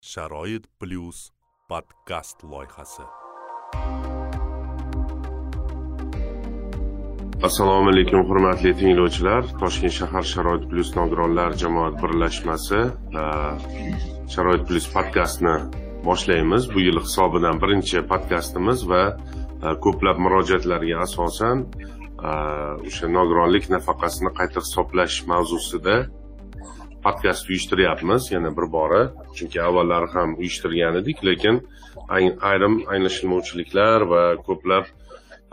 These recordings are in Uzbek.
sharoit plyus podkast loyihasi. Assalomu alaykum hurmatli tinglovchilar. Toshkent shahar sharoit plyus nogironlar jamoat birlashmasi e, sharoit plyus podkastni boshlaymiz. Bu yil hisobidan birinchi podkastimiz va e, ko'plab murojaatlarga asosan e, o'sha nogironlik nafaqasini qayta hisoblash mavzusida podkast uyushtiryapmiz yana bir bora. Chunki avvallari ham uyushtirgan edik lekin ayrim anglashilmovchiliklar va ko'plab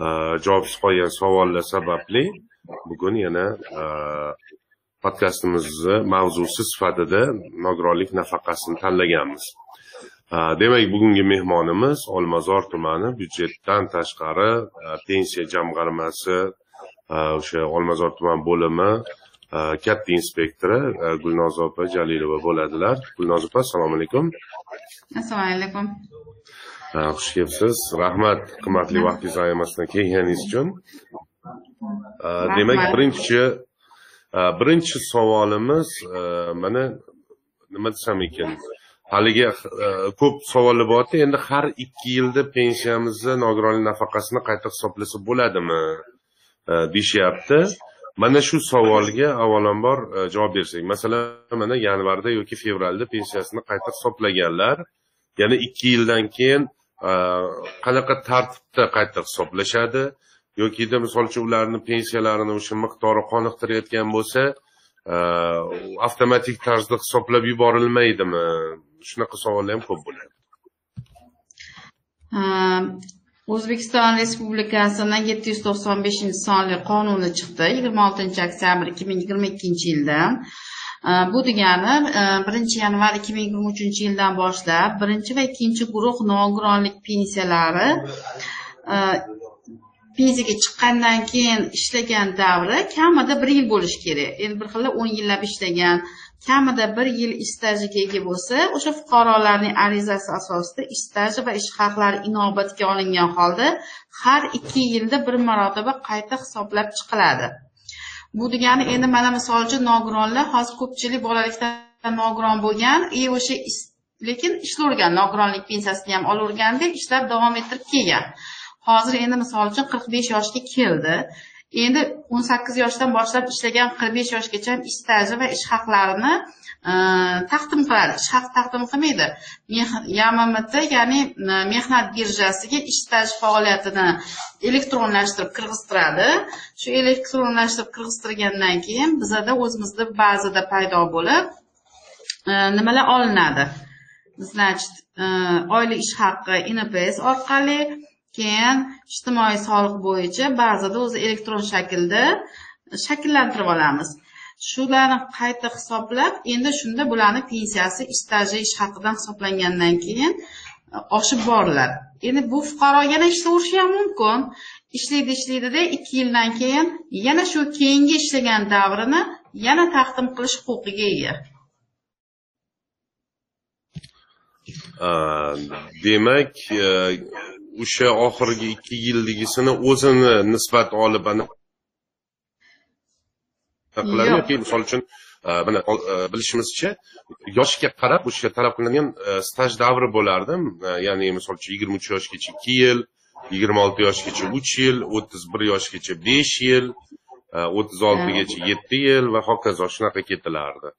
e, javobsiz qolgan savollar sababli bugun yana e, podkastimizni mavzusi sifatida nogironlik nafaqasini tanlaganmiz. E, demak bugungi mehmonimiz olmazor tumani byudjetdan tashqari pensiya jamg'armasi o'sha olmazor tuman bo'limi katta inspektori gulnoza opa jalilova bo'ladilar. Gulnoza opa assalomu alaykum. Assalomu alaykum. Xush kelibsiz. Rahmat qimmatli vaqtingizni ayamasdan kelganingiz uchun. Demak birinchi birinchi savolimiz mana nima desam ekan? Haligi ko'p savollar bo'lyapti endi har ikki yilda pensiyamizni nogironlik nafaqasini qayta hisoblasa bo'ladimi? Deyishyapti mana shu savolga avvalambor e, javob bersak masalan mana yanvarda yoki fevralda pensiyasini qayta hisoblaganlar yana ikki yildan keyin e, qanaqa tartibda qayta hisoblashadi yokida misol uchun ularni pensiyalarini o'sha miqdori qoniqtirayotgan bo'lsa e, avtomatik tarzda hisoblab yuborilmaydimi? Shunaqa savollar ham ko'p bo'ladi. Ehm, o'zbekiston respublikasini yetti yuz to'qson beshinchi sonli qonuni chiqdi. Yigirma oltinchi oktyabr ikki ming yigirma ikkinchi yilda. Bu degani e, birinchi yanvar ikki ming yigirma uchinchi yildan boshlab birinchi va ikkinchi guruh nogironlik pensiyalari e, pensiyaga chiqqandan keyin ishlagan davri kamida bir yil bo'lishi kerak. Endi bir xil o'n yillab ishlagan kamida bir yil ish stajiga ega bo'lsa o'sha fuqarolarning arizasi asosida ish staji va ish haqlari inobatga olingan holda har ikki yilda bir marotaba qayta hisoblab chiqiladi. Bu degani endi mana misol uchun nogironlar hozir ko'pchilik bolalikdan nogiron bo'lgan и o'sha lekin ishlavergan nogironlik pensiyasini ham olaverganda ishlab davom ettirib kelgan. Hozir endi misol uchun qirq besh yoshga keldi. Endi o'n sakkiz yoshdan boshlab ishlagan qirq besh yoshgacha ish staji va ish haqlarini e, taqdim qiladi. Ish haq taqdim qilmaydi. Yammt ya'ni e, mehnat birjasiga ish staji faoliyatini elektronlashtirib kirgiztiradi. Shu elektronlashtirib kirgiztirgandan keyin bizada o'zimizda bazada paydo bo'lib e, nimalar olinadi? Значит oylik ish haqqi inps orqali keyin ijtimoiy soliq bo'yicha ba'zida o'zi elektron shaklda shakllantirib olamiz. Shularni qayta hisoblab endi shunda bularni pensiyasi staji ish haqidan hisoblangandan keyin e, oshib boriladi. Endi bu fuqaro yana ishlayverishi ham mumkin. Ishlaydi ishlaydida ikki yildan keyin yana shu keyingi ishlagan davrini yana taqdim qilish huquqiga ega. Demak e, o'sha oxirgi ikki yilligisini o'zini nisbat olib qiladi yoki misol uchun e, mana e, bilishimizcha yoshga qarab o'sha talab qilinadigan e, staj davri bo'lardi ya'ni misol uchun yigirma uch yoshgacha ikki yil yigirma olti yoshgacha uch yil o'ttiz bir yoshgacha besh yil o'ttiz oltigacha yetti yil va hokazo shunaqa ketilardi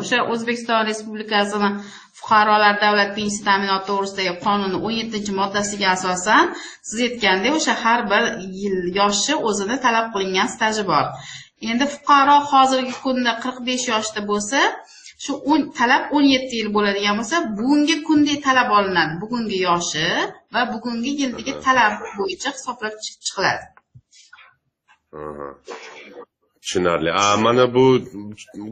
o'sha o'zbekiston respublikasini fuqarolar davlat pensiya ta'minoti to'g'risidagi qonunni o'n yettinchi moddasiga asosan siz aytgandek o'sha har bir yil yoshi o'zini talab qilingan staji bor. Endi fuqaro hozirgi kunda qirq besh yoshda bo'lsa shu talab o'n yetti yil bo'ladigan bo'lsa bugungi kundek talab olinadi. Bugungi yoshi va bugungi yildagi talab bo'yicha hisoblab chiqiladi. Tushunarli. Mana bu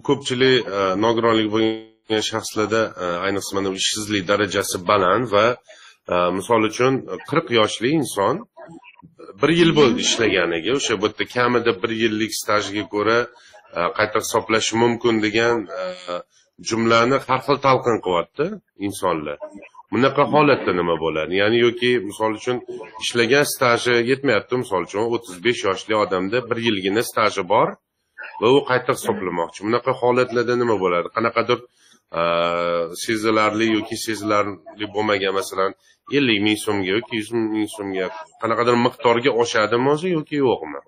ko'pchilik e, nogironligi bo'lgan shaxslarda e, ayniqsa mana ishsizlik darajasi baland va e, misol uchun qirq yoshli inson e, bir yil bo'ldi ishlaganiga o'sha bu yerda kamida bir yillik stajga ko'ra qayta hisoblash mumkin degan jumlani har xil talqin qilyapti insonlar. Bunaqa holatda nima bo'ladi? Ya'ni yoki misol uchun ishlagan staji yetmayapti. Misol uchun o'ttiz besh yoshli odamda bir yilgina staji bor va u qayta hisoblamoqchi bunaqa holatlarda nima bo'ladi? Qanaqadir sezilarli yoki sezilarli bo'lmagan masalan ellik ming so'mga yoki yuz ming so'mga qanaqadir miqdorga oshadimi o'zi yoki yo'qmi?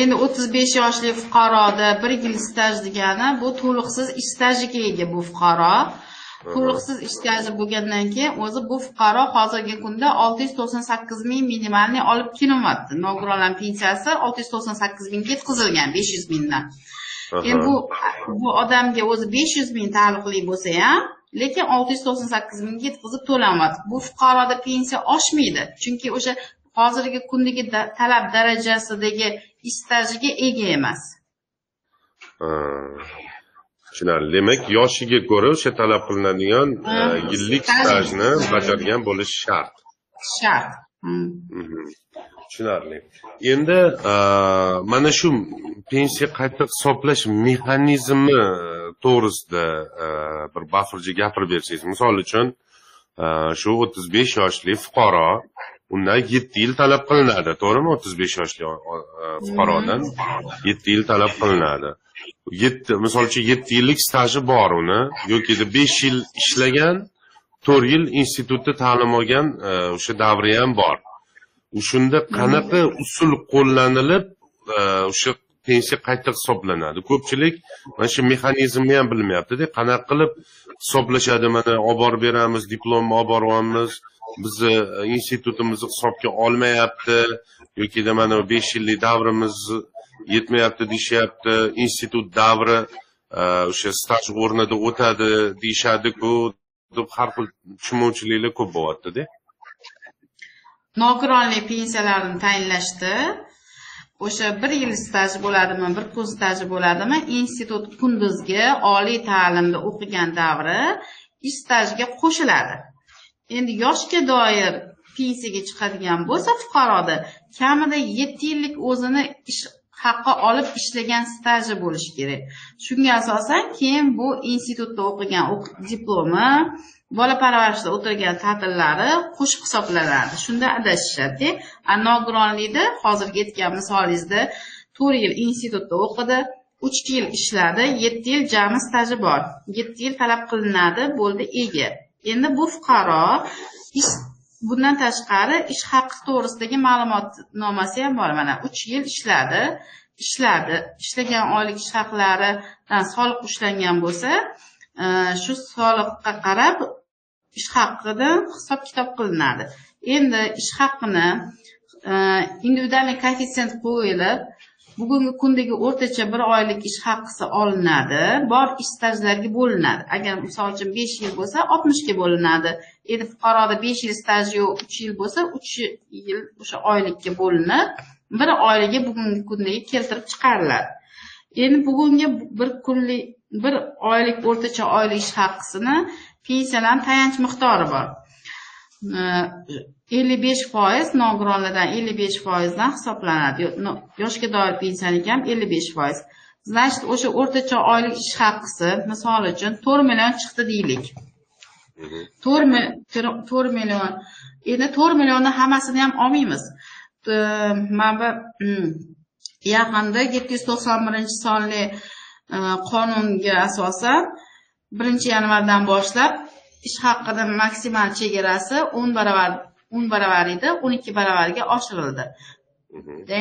Endi o'ttiz besh yoshli fuqaroda bir yil staj degani bu to'liqsiz ish stajiga ega bu fuqaro. To'liqsiz ish staji bo'lgandan keyin o'zi bu fuqaro hozirgi kunda olti yuz to'qson sakkiz ming minimalniy olib kelinyapti nogironlar pensiyasi olti yuz to'qson sakkiz mingga yetkazilgan besh yuz mingdan endi bu bu odamga o'zi besh yuz ming taalluqli bo'lsa ham lekin olti yuz to'qson sakkiz mingga yetkazib to'lanyapti bu fuqaroda pensiya oshmaydi chunki o'sha hozirgi kundagi talab darajasidagi ish stajiga ega emas. Tushunarli. Demak yoshiga ko'ra o'sha talab qilinadigan e, yillik stajni bajargan bo'lishi shart. Shart. Mhm. Tushunarli. Endi e, mana shu pensiya qayta hisoblash mexanizmi e, to'g'risida e, bir bafurja gapirib bersangiz misol uchun shu o'ttiz besh yoshli fuqaro undan yetti yil talab qilinadi to'g'rimi? o'ttiz besh yoshli fuqarodan yetti yil talab qilinadi. Yetti misol uchun yetti yillik staji bor uni yoki besh yil ishlagan to'rt yil institutda ta'lim olgan o'sha davri ham bor. Shunda qanaqa usul qo'llanilib e, o'sha pensiya qayta hisoblanadi? Ko'pchilik mana shu mexanizmni ham bilmayaptida qanaqa qilib hisoblashadi? Mana olib borib beramiz diplomni olib boryapmiz bizni e, institutimizni hisobga olmayapti yokida mana besh yillik davrimiz yetmayapti deyishyapti institut davri e, o'sha staj o'rnida o'tadi deyishadiku deb har xil tushunmovchiliklar ko'p bo'lyaptida. Nogironlik pensiyalarini tayinlashdi. O'sha bir yil staj bo'ladimi bir kun staji bo'ladimi institut kunduzgi oliy ta'limda o'qigan davri ish stajiga qo'shiladi. Endi yoshga doir pensiyaga chiqadigan bo'lsa fuqaroda kamida yetti yillik o'zini ish haqqi olib ishlagan staji bo'lishi kerak. Shunga asosan keyin bu institutda o'qigan diplomi bola parvarishida o'tirgan ta'tillari qo'shib hisoblanadi. Shunda adashishadi. A nogironlikda hozirgi aytgan misolingizda to'rt yil institutda o'qidi uch yil ishladi yetti yil jami staji bor. Yetti yil talab qilinadi bo'ldi ega. Endi bu fuqaro ish bundan tashqari ish haqi to'g'risidagi ma'lumotnomasi ham bor. Mana uch yil ishladi ishladi. Ishlagan oylik ish haqlaridan soliq ushlangan bo'lsa e, shu soliqqa qarab ish haqidan hisob kitob qilinadi. Endi ish haqini e, individualniy koeffitsient qo'yilib bugungi kundagi o'rtacha bir oylik ish haqisi olinadi. Bor ish stajlarga bo'linadi. Agar misol uchun besh yil bo'lsa oltmishga bo'linadi. Endi fuqaroda besh yil staj yo'q uch yil bo'lsa uch yil o'sha oylikka bo'linib bir oyligi bugungi kundagi keltirib chiqariladi. Endi bugungi bir kunlik bir oylik o'rtacha oylik ish haqisini pensiyalarni tayanch miqdori bor. Ellik besh foiz nogironlardan ellik besh foizdan hisoblanadi. Yoshga doir pensiyaniki ham ellik besh foiz. Значит o'sha o'rtacha oylik ish haqisi misol uchun to'rt million chiqdi deylik. To'rt million. Endi to'rt millionni hammasini ham olmaymiz. Mana bu hmm, yaqinda yetti yuz to'qson birinchi sonli e, qonunga asosan birinchi yanvardan boshlab ish haqini maksimal chegarasi o'n baravar o'n baravar edi o'n ikki baravarga oshirildi.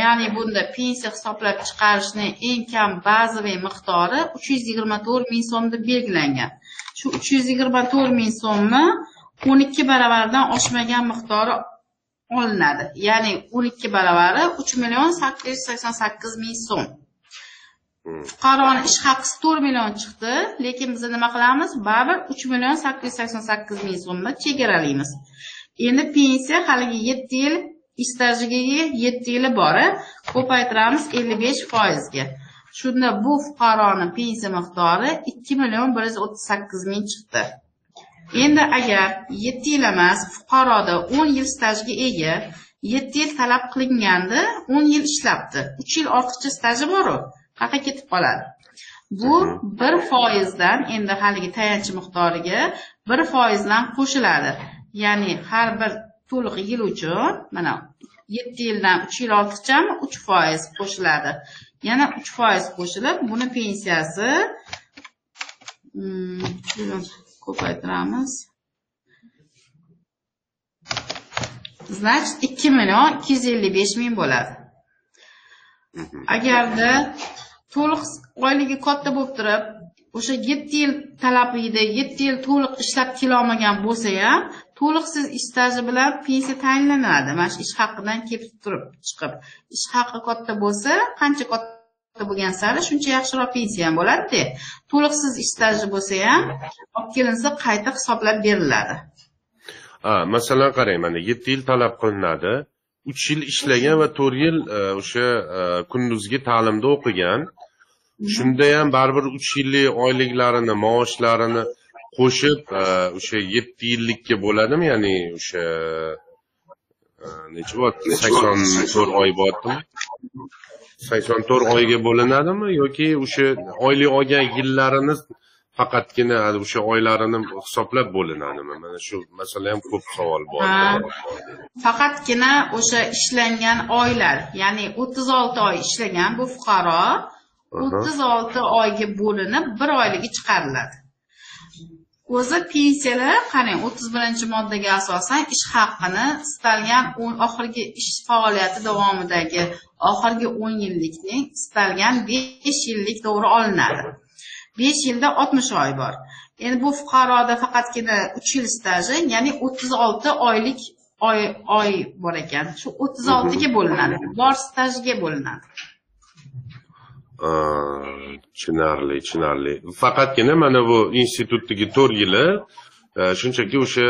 Ya'ni bunda pensiya hisoblab chiqarishni eng kam bazaviy miqdori uch yuz yigirma to'rt ming so'm deb belgilangan. Shu uch yuz yigirma to'rt ming so'mni o'n ikki baravardan oshmagan miqdori olinadi. Ya'ni o'n ikki baravari uch million sakkiz yuz sakson sakkiz ming so'm. Hmm. fuqaroni ish haqisi to'rt million chiqdi lekin biz nima qilamiz? Baribir uch million sakkiz yuz sakson sakkiz ming so'mni chegaralaymiz. Endi pensiya haligi yetti yil ish stajiga yetti yili bor ko'paytiramiz ellik besh foizga. Shunda bu fuqaroni pensiya miqdori ikki million bir yuz o'ttiz sakkiz ming chiqdi. Endi agar yetti yil emas fuqaroda o'n yil stajga ega yetti yil talab qilinganda o'n yil ishlabdi. Uch yil ortiqcha staji boru. Qayerga ketib qoladi. Bu bir foizdan endi haligi tayanch miqdoriga bir foizdan qo'shiladi. Ya'ni har bir to'liq yil uchun mana yetti yildan uch yil ortiqchami uch foiz qo'shiladi. Yana uch foiz qo'shilib buni pensiyasi mm, shuni ko'paytiramiz. Значит ikki million ikki yuz ellik besh ming bo'ladi. Agarda to'liq oyligi katta bo'lib turib o'sha yetti yil talab yetti yil to'liq ishlab kelolmagan bo'lsa ham to'liq siz ish staji bilan pensiya tayinlanadi. Mana shu ish haqidan kelib turib chiqib ish haqi katta bo'lsa qancha katta bo'lgan sari shuncha yaxshiroq pensiya ham bo'ladida to'liq siz ish staji bo'lsa ham olib kelinsa qayta hisoblab beriladi. Masalan qarang mana yetti yil talab qilinadi uch yil ishlagan va to'rt yil e, o'sha e, kunduzgi ta'limda o'qigan. Shunda ham baribir uch yillik oyliklarini maoshlarini qo'shib e, o'sha yetti yillikka bo'ladimi? Ya'ni o'sha e, necha bo'lyapti sakson to'rt oy bo'lyaptimi sakson to'rt oyga bo'linadimi? Yoki o'sha oylik olgan yillarini faqatgina o'sha oylarini hisoblab bo'linadimi? Mana shu masala ham ko'p savol bor faqatgina o'sha ishlangan oylar ya'ni o'ttiz olti oy ishlagan bu fuqaro o'ttiz olti oyga bo'linib bir oyligi chiqariladi. O'zi pensiyalar qarang o'ttiz birinchi moddaga asosan ish haqini istalgan oxirgi ish faoliyati davomidagi oxirgi o'n yillikning istalgan besh yillik to'g'ri olinadi. Besh yilda oltmish oy bor. Endi bu fuqaroda faqatgina uch yil staji ya'ni o'ttiz olti oylik oy oy bor ekan. Shu o'ttiz oltiga bo'linadi bor stajiga bo'linadi Tushunarli tushunarli faqatgina mana bu institutdagi to'rt yili shunchaki o'sha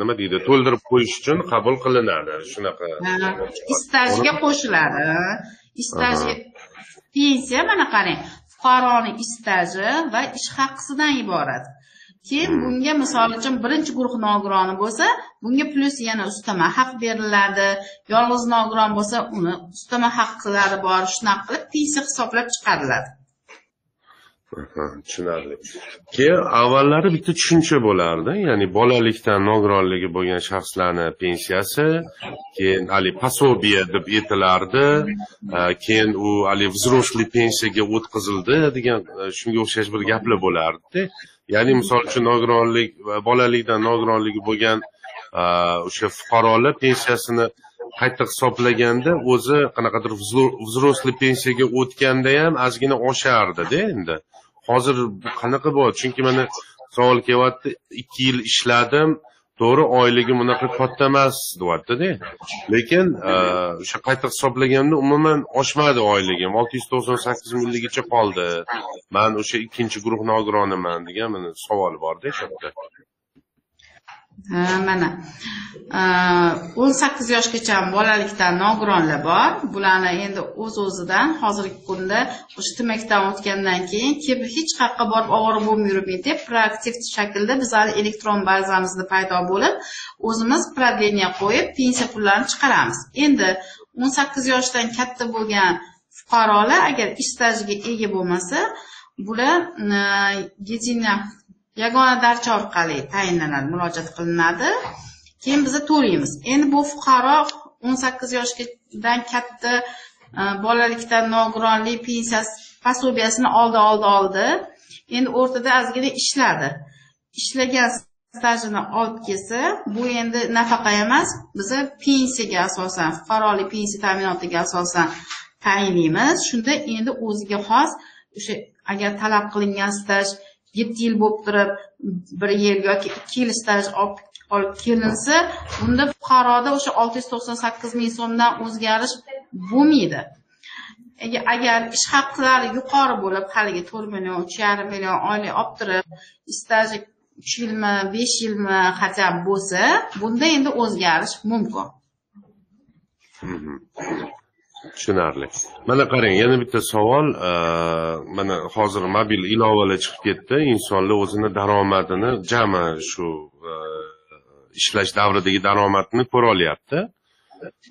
nima deydi to'ldirib qo'yish uchun qabul qilinadi shunaqa stajiga qo'shiladi staji pensiya mana qarang fuqaroni staji va ish haqisidan iborat keyin bunga misol uchun birinchi guruh nogironi bo'lsa bunga plyus yana ustama haq beriladi. Yolg'iz nogiron bo'lsa uni ustama haqlari bor shunaqa qilib pensiya hisoblab chiqariladi tushunarli. Keyin avvallari bitta tushuncha bo'lardi. Ya'ni bolalikdan nogironligi bo'lgan shaxslarni pensiyasi keyin haligi пособие deb aytilardi. Keyin u haligi взрослый pensiyaga o'tkazildi degan e, shunga o'xshash bir gaplar bo'lardida ya'ni misol uchun nogironlik va bolalikdan nogironligi bo'lgan e, o'sha fuqarolar pensiyasini qayta hisoblaganda o'zi qanaqadir взрослый pensiyaga o'tganda ham ozgina oshardi-da endi. Hozir qanaqa bo'ladi chunki mana savol kelyapti ikki yil ishladim to'g'ri oyligim unaqa katta emas deyaptida. Lekin e, o'sha qayta hisoblaganda umuman oshmadi oyligim. Olti yuz to'qson sakkiz mingligicha qoldi. Man o'sha ikkinchi guruh nogironiman degan mana savol borda o'sha yerda mana. O'n sakkiz yoshgacha bolalikdan nogironlar bor. Bularni endi o'z o'zidan hozirgi kunda o'sha tmakdan o'tgandan keyin kelib hech qayerqa borib ovora bo'lmay yurmaydi deb proaktiv shaklda bizani elektron bazamizda paydo bo'lib o'zimiz продление qo'yib pensiya pullarini chiqaramiz. Endi o'n sakkiz yoshdan katta bo'lgan fuqarolar agar ish stajiga ega bo'lmasa bular единая yagona darcha orqali tayinlanadi murojaat qilinadi. Keyin biza to'laymiz. Endi bu fuqaro o'n sakkiz yoshdan katta e, bolalikdan nogironlik pensiyasi пособиясini oldi oldi oldi. Endi o'rtada ozgina ishladi ishlagan stajini olib kelsa bu endi nafaqa emas biza pensiyaga asosan fuqarolik pensiya ta'minotiga asosan tayinlaymiz. Shunda endi o'ziga xos o'sha agar talab qilingan staj yetti yil bo'lib turib bir yil yoki ikki yil staj olib kelinsa bunda fuqaroda o'sha olti yuz to'qson sakkiz ming so'mdan o'zgarish bo'lmaydi. Agar ish haqlari yuqori bo'lib haligi to'rt million uch yarim million oylik olib turib staji uch yilmi besh yilmi хотя бы bo'lsa bunda endi o'zgarish mumkin. Tushunarli. Mana qarang yana bitta savol e, mana hozir mobil ilovalar chiqib ketdi. Insonlar o'zini daromadini jami shu e, ishlash davridagi daromadini ko'ra olyapti.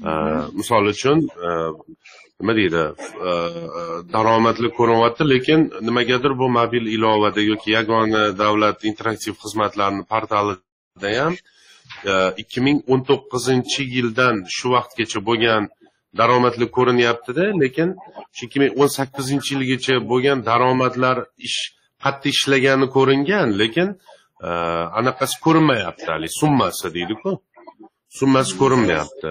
E, misol uchun nima deydi daromadli ko'rinyapti lekin nimagadir bu mobil ilovada yoki yagona davlat interaktiv xizmatlarini portalida ham ikki ming o'n to'qqizinchi yildan shu vaqtgacha bo'lgan daromadli ko'rinyaptida lekin shu ikki ming o'n sakkizinchi yilgacha bo'lgan daromadlar ish qattiq ishlagani ko'ringan lekin e, anaqasi ko'rinmayapti haligi summasi deydiku. Summasi ko'rinmayapti.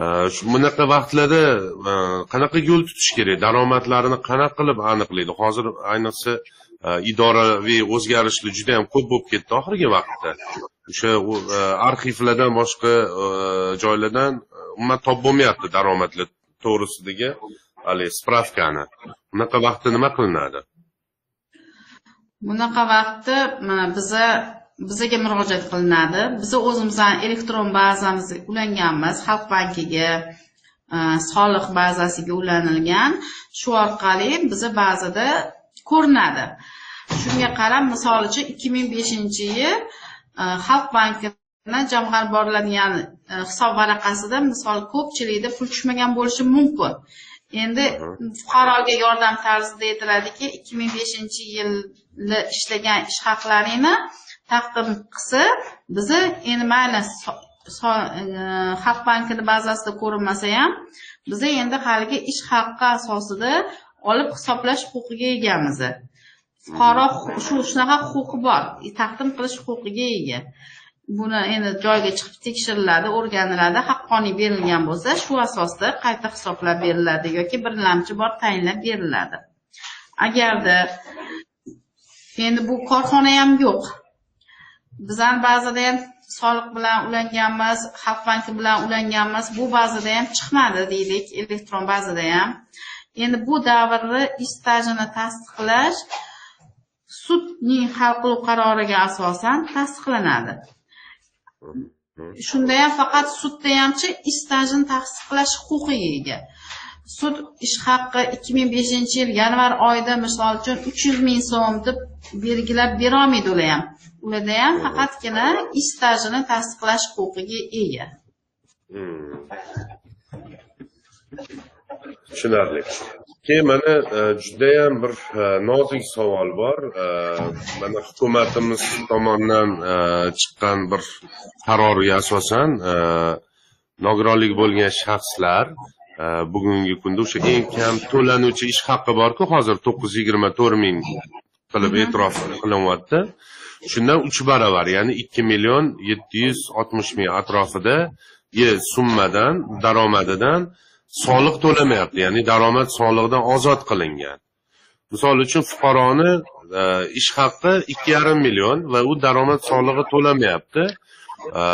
E, shu bunaqa vaqtlarda e, qanaqa yo'l tutish kerak? Daromadlarini qanaqa qilib aniqlaydi? Hozir ayniqsa Э, idoraviy o'zgarishlar juda yam ko'p bo'lib ketdi oxirgi vaqtda. O'sha e, arxivlardan boshqa e, joylardan e, umuman topib bo'lmayapti daromadlar to'g'risidagi haligi spravkani. Bunaqa vaqtda nima qilinadi? Bunaqa vaqtda mana biza bizaga murojaat qilinadi. Biza o'zimizni elektron bazamizga ulanganmiz. Xalq bankiga soliq bazasiga ulanilgan. Shu orqali biza bazada ko'rinadi. Shunga qarab misol uchun ikki ming beshinchi yil e, xalq bankini jamg'arib boriladigan e, hisob varaqasida misol ko'pchilikda pul tushmagan bo'lishi mumkin. Endi fuqaroga yordam tarzida aytiladiki ikki ming beshinchi yilda ishlagan ish haqlaringni taqdim qilsa biza endi mayli e, xalq bankini bazasida ko'rinmasa ham biza endi haligi ish haqqi asosida olib hisoblash huquqiga egamiz. Fuqaro hu- shu shunaqa huquqi bor. Taqdim qilish huquqiga ega. Buni endi joyiga chiqib tekshiriladi o'rganiladi haqqoniy berilgan bo'lsa shu asosda qayta hisoblab beriladi yoki birlamchi bor tayinlab beriladi. Agarda endi bu korxona ham yo'q. Bizani ba'zida ham soliq bilan ulanganmiz xalq banki bilan ulanganmiz. Bu bazada ham chiqmadi deylik elektron bazada ham endi bu davrni ish stajini tasdiqlash sudning hal qiluv qaroriga asosan tasdiqlanadi. Shunda ham faqat sudda hamchi ish stajini tasdiqlash huquqiga ega. Sud ish haqqi ikki ming beshinchi yil yanvar oyida misol uchun uch yuz ming so'm deb belgilab berolmaydi ular ham. Ularda ham faqatgina ish stajini tasdiqlash huquqiga ega. Hmm. Tushunarli. Keyin mana e, judayam bir e, nozik savol bor. E, mana hukumatimiz tomonidan chiqqan bir qarorga asosan nogironligi bo'lgan shaxslar bugungi kunda o'sha eng kam to'lanuvchi ish haqqi borku hozir to'qqiz yuz yigirma to'rt ming qilib e'tirof qilinyapti shundan uch baravar ya'ni ikki million yetti yuz oltmish ming atrofida summadan daromadidan soliq to'lamayapti ya'ni daromad solig'idan ozod qilingan. Misol uchun fuqaroni e, ish haqqi ikki yarim million va u daromad solig'i to'lamayapti. E,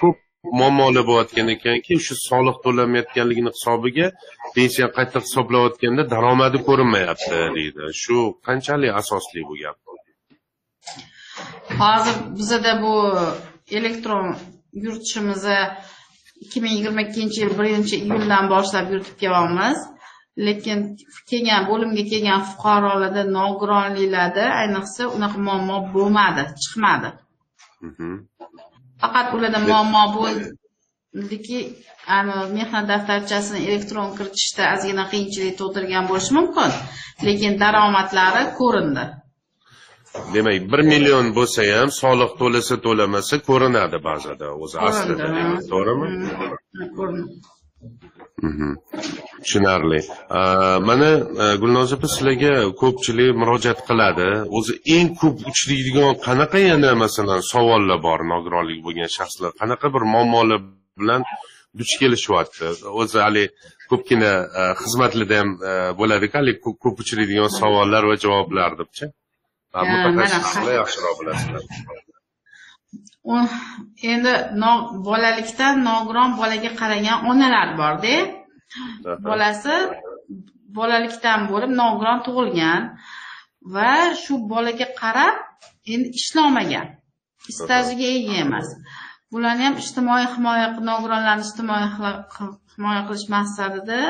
ko'p muammolar bo'layotgan ekanki shu soliq to'lamayotganligini hisobiga pensiya qayta hisoblayotganda daromadi ko'rinmayapti deydi. Shu qanchalik asosli bu gap? Hozir bizada bu elektron yuritishimizni ikki ming yigirma ikkinchi yil birinchi iyuldan boshlab yuritib kelyapmiz. Lekin kelgan bo'limga kelgan fuqarolarda nogironliklarda ayniqsa unaqa muammo bo'lmadi chiqmadi. Mhm. faqat ularda muammo bo'ldiki mehnat daftarchasini elektron kiritishda ozgina qiyinchilik tug'dirgan bo'lishi mumkin. Lekin daromadlari ko'rindi demak bir million bo'lsa ham soliq to'lasa to'lamasa ko'rinadi ba'zida o'zi aslida to'g'rimi? Tushunarli. Mana e, gulnoza opa sizlarga ko'pchilik murojaat qiladi. O'zi eng ko'p uchraydigan qanaqa yana masalan savollar bor nogironlik bo'lgan shaxslar? Qanaqa bir muammolar bilan duch kelishyapti? O'zi haligi ko'pgina e, xizmatlarda ham e, bo'ladiku haligi ko'p uchraydigan savollar va javoblar debchi mana. yaxshiroq bilasizlar endi bolalikdan nogiron bolaga qaragan onalar borda bolasi bolalikdan bo'lib nogiron tug'ilgan va shu bolaga qarab endi ishlamagan stajiga ega emas bularni ham ijtimoiy himoya nogironlarni ijtimoiy himoya qilish maqsadida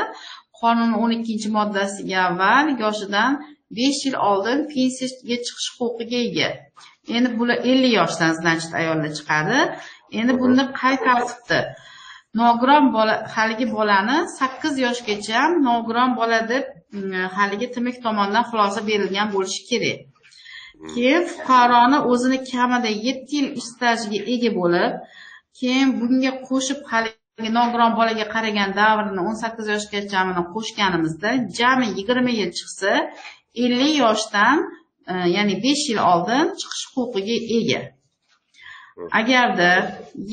qonun o'n ikkinchi moddasiga avval yoshidan besh yil oldin pensiyaga chiqish huquqiga ega. Endi bular ellik yoshdan значит ayollar chiqadi. Endi bunda qay tartibda? Nogiron bola haligi bolani sakkiz yoshgacha nogiron bola deb mm, haligi tmik tomonidan xulosa berilgan bo'lishi kerak. Keyin fuqaroni o'zini kamida yetti yil ish stajiga ega bo'lib keyin bunga qo'shib haligi nogiron bolaga qaragan davrini o'n sakkiz yoshgachamini qo'shganimizda jami yigirma yil chiqsa ellik yoshdan e, ya'ni besh yil oldin chiqish huquqiga ega. Agarda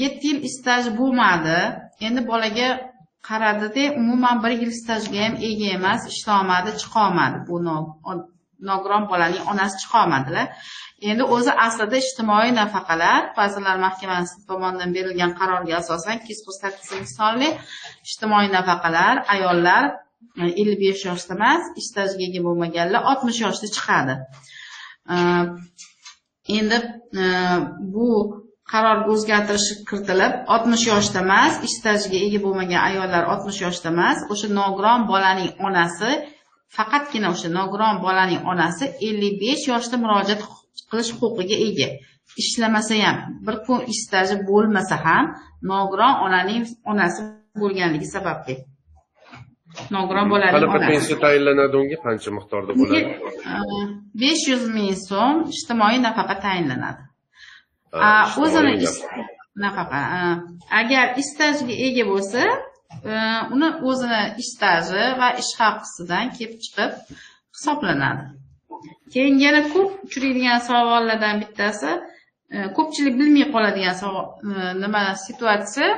yetti yil staji bo'lmadi endi bolaga qaradida umuman bir yil stajga ham ega emas ishlolmadi chiqolmadi. Bu nogiron bolaning onasi chiqolmadilar. Endi o'zi aslida ijtimoiy nafaqalar vazirlar mahkamasi tomonidan berilgan qarorga asosan ikki yuz qirq sakkizinchi sonli ijtimoiy nafaqalar ayollar Э, ellik besh yoshda emas stajga ega bo'lmaganlar oltmish yoshda chiqadi. Э, endi э, bu qarorga o'zgartirish kiritilib oltmish yoshda emas ish stajiga ega bo'lmagan ayollar oltmish yoshda emas o'sha nogiron bolaning onasi faqatgina o'sha nogiron bolaning onasi ellik besh yoshda murojaat qilish huquqiga ega. Ishlamasa ham bir kun ish staji bo'lmasa ham nogiron onaning onasi bo'lganligi sababli. Nogiron bolaning qanaqa pensiya tayinlanadi unga qancha miqdorda bo'ladi? Besh yuz ming so'm ijtimoiy nafaqa tayinlanadi. O'zini nafaqa. agar ish stajiga ega bo'lsa e, uni o'zini ish staji va ish haqisidan kelib chiqib hisoblanadi. Keyin yana ko'p uchraydigan savollardan bittasi e, ko'pchilik bilmay qoladigan savol e, nima situatsiya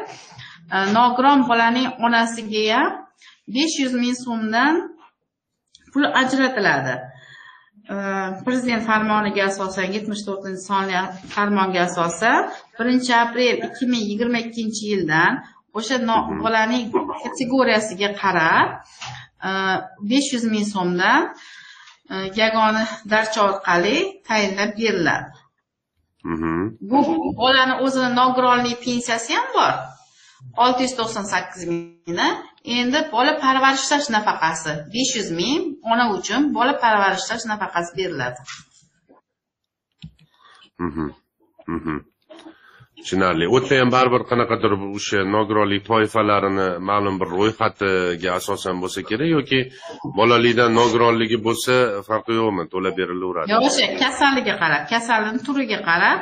nogiron bolaning onasiga ham besh yuz ming so'mdan pul ajratiladi. Prezident farmoniga asosan yetmish to'rtinchi sonli farmonga asosan birinchi aprel ikki ming yigirma ikkinchi yildan o'sha bolaning kategoriyasiga qarab besh yuz ming so'mdan e, yagona darcha orqali tayinlab beriladi. Mhm. bu bolani o'zini nogironlik pensiyasi ham bor. olti yuz to'qson sakkiz mingni endi bola parvarishlash nafaqasi besh yuz ming ona uchun bola parvarishlash nafaqasi beriladi Mhm. Mhm. tushunarli yerda ham baribir qanaqadir o'sha nogironlik toifalarini ma'lum bir ro'yxatiga asosan bo'lsa kerak yoki bolalikdan nogironligi bo'lsa farqi yo'qmi to'lab berilaveradi yo o'sha kasalligiga qarab kasallikni turiga qarab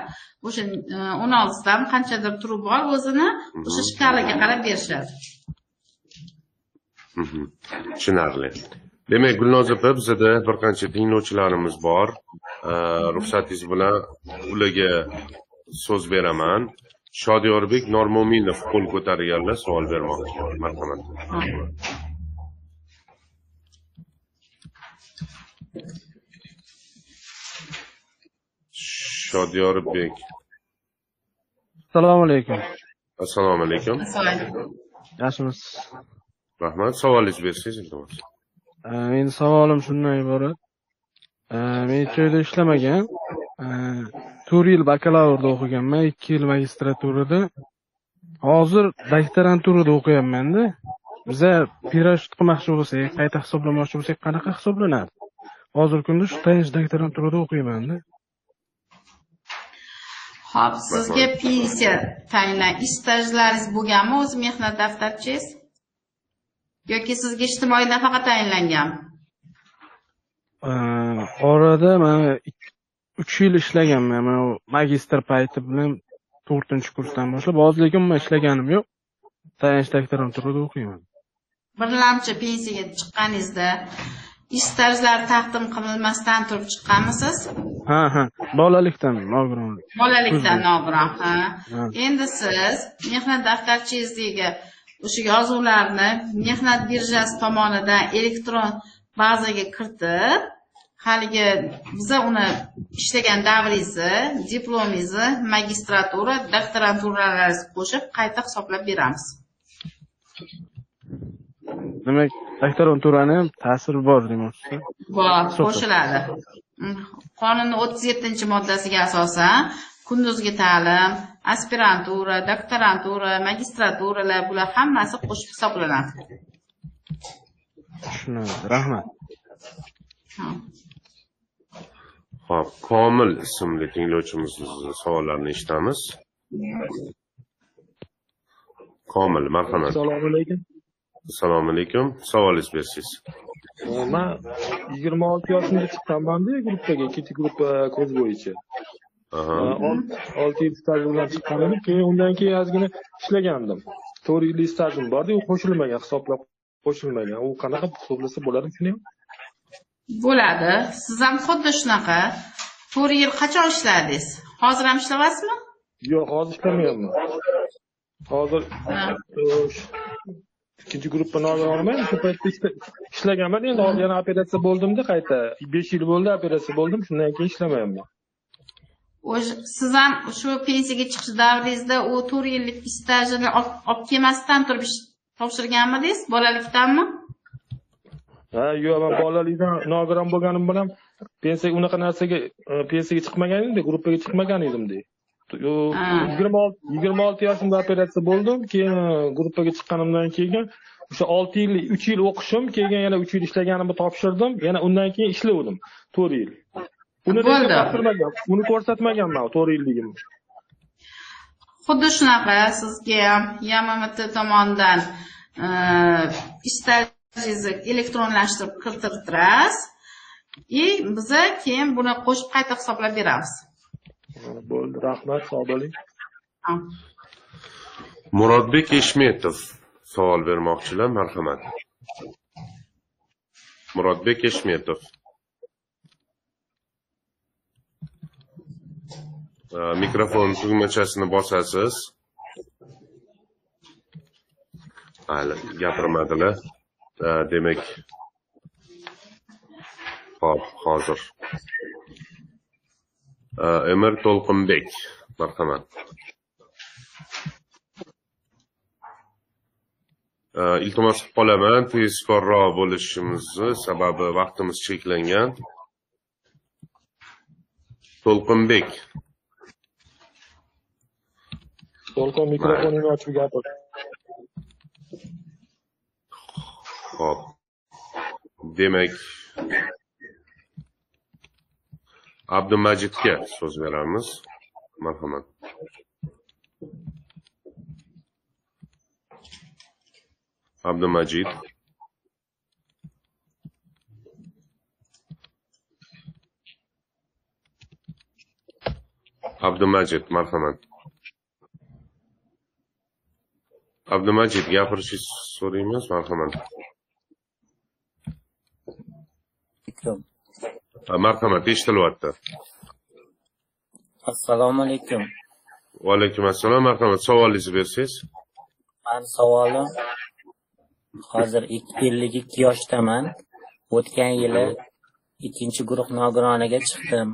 o'sha e, o'n oltidan qanchadir turi bor o'zini o'sha shkalaga qarab berishadi. Tushunarli. Demak gulnoz opa bizada bir qancha tinglovchilarimiz bor. Ruxsatingiz bilan ularga so'z beraman. Shodiyorbek normo'minov qo'l ko'targanlar savol bermoqchi. Marhamat. Ha. shodiyorbek assalomu alaykum. Assalomu alaykum. Assalomu yaxshimisiz rahmat. Savolingizni bersangiz iltimos meni savolim shundan iborat. Men hech joyda ishlamagan. To'rt yil bakalavrda o'qiganman ikki yil magistraturada. Hozir doktoranturada o'qiyapmanda. Biza pirashut qilmoqchi bo'lsak qayta hisoblamoqchi bo'lsak qanaqa hisoblanadi? Hozirgi kunda shu tayanch doktoranturada o'qiymanda. Hop, sizga pensiya tayinlan ish stajlaringiz bo'lganmi o'z mehnat daftarchangiz? Yoki sizga ijtimoiy nafaqa tayinlanganmi? Ee, orada man uch yil ishlaganman man magistr payti bilan to'rtinchi kursdan boshlab hozir lekin umuman ishlaganim yo'q tayanch doktoranturada o'qiyman Birlamchi pensiyaga chiqqaningizda ish stajlari taqdim qilinmasdan turib chiqqanmisiz? ha ha bolalikdan nogironlik Bolalikdan nogiron, ha. Ha. Endi siz mehnat daftarchangizdagi o'sha yozuvlarni mehnat birjasi tomonidan elektron bazaga kiritib, haligi biza uni ishlagan davringizni, diplomingizni, magistratura, doktoranturalarni qo'shib qayta hisoblab beramiz. demak doktoranturani ham ta'siri bor demoqchisiz Bor, qo'shiladi. Mm, Qonunning 37 moddasiga asosan kunduzgi ta'lim, aspirantura, doktorantura, magistraturalar bular hammasi qo'shib hisoblanadi. tushunadi rahmat Ha. Hop, Komil ismli tinglovchimizni savollarini eshitamiz. Komil, marhamat. assalomu alaykum Assalomu alaykum. Savolingizni bersangiz. man yigirma olti yoshimda chiqqanmanda gruppaga ikkinchi gruppa kurs bo'yicha olti yil staj bilan chiqqan edim keyin undan keyin ozgina ishlagandim. To'rt yillik stajim bordi u qo'shilmagan hisoblab qo'shilmagan. U qanaqa hisoblasa bo'ladi shuni ham bo'ladi. Siz ham xuddi shunaqa. To'rt yil qachon ishladingiz hozir ham ishlayapsizmi yo'q hozir ishlamayapman. Hozir e, ikkinchi gruppa nogironman shu paytda ishla- ishlaganman. Endi hozir yana operatsiya bo'ldimda qayta besh yil bo'ldi operatsiya bo'ldim shundan keyin ishlamayapman. o'sha siz ham shu pensiyaga chiqish davringizda u to'rt yillik stajini olib kelmasdan turib topshirganmidingiz bolalikdanmi? Ha yo'q man bolalikdan nogiron bo'lganim bilan pensiya unaqa narsaga e, pensiyaga chiqmagan edimda gruppaga chiqmagan Ha. yigirma olti yigirma olti yoshimda operatsiya bo'ldim keyin e, gruppaga chiqqanimdan keyin o'sha olti yil uch yil o'qishim keyin yana uch yil ishlaganimni topshirdim yana undan keyin ishlavdim to'rt yil uni topshirmagan uni ko'rsatmaganman to'rt yilligimni xuddi shunaqa sizga ham yammt tomonidan e, ish stajingizni elektronlashtirib kirittirasiz и biza keyin buni qo'shib qayta hisoblab beramiz. Bo'ldi rahmat sog' bo'ling. Murodbek eshmetov savol bermoqchilar marhamat. Murodbek eshmetov mikrofon tugmachasini bosasiz hali gapirmadilar demak hop hozir emir to'lqinbek marhamat iltimos qilib qolaman tezkorroq bo'lishimizni sababi vaqtimiz cheklangan to'lqinbek to'lqin mikrofoningni ochib gapir Hop. Demak, Abdumajidga so'z beramiz. Marhamat. Abdumajid. Abdumajid, marhamat. Abdumajid, gapirishingizni so'raymiz, marhamat. Ha, Marhamat, eshitilyapti. assalomu alaykum Va alaykum assalom. Marhamat, savolingizni bersangiz. mani savolim hozir ellik ikki yoshdaman o'tgan yili ikkinchi guruh nogironiga chiqdim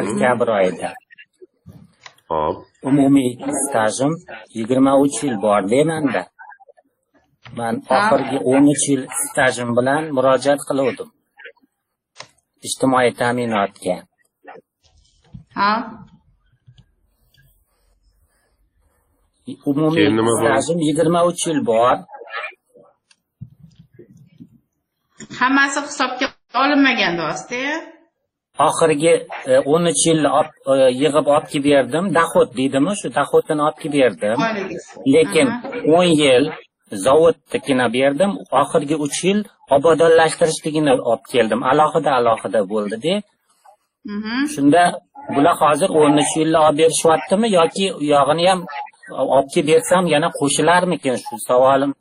oktyabr oyida Hop. umumiy stajim yigirma uch yil borda manda man oxirgi o'n uch yil stajim bilan murojaat qiluvdim. Ijtimoiy ta'minotga. Ha? Umumiy stajim yigirma uch yil bor. Hammasi hisobga olinmagan rosta oxirgi e, o'n uch yilni e, yig'ib olib kelib berdim. Dohod deydimi? Shu dohodini olib kelib berdim. Lekin o'n yil zavodnikini berdim. Oxirgi uch yil obodonlashtirishligini olib keldim. Alohida alohida bo'ldida shunda bular hozir o'n uch yilni olib berishyaptimi yoki u yog'ini ham olib kelib bersam yana qo'shilarmikin? Shu savolim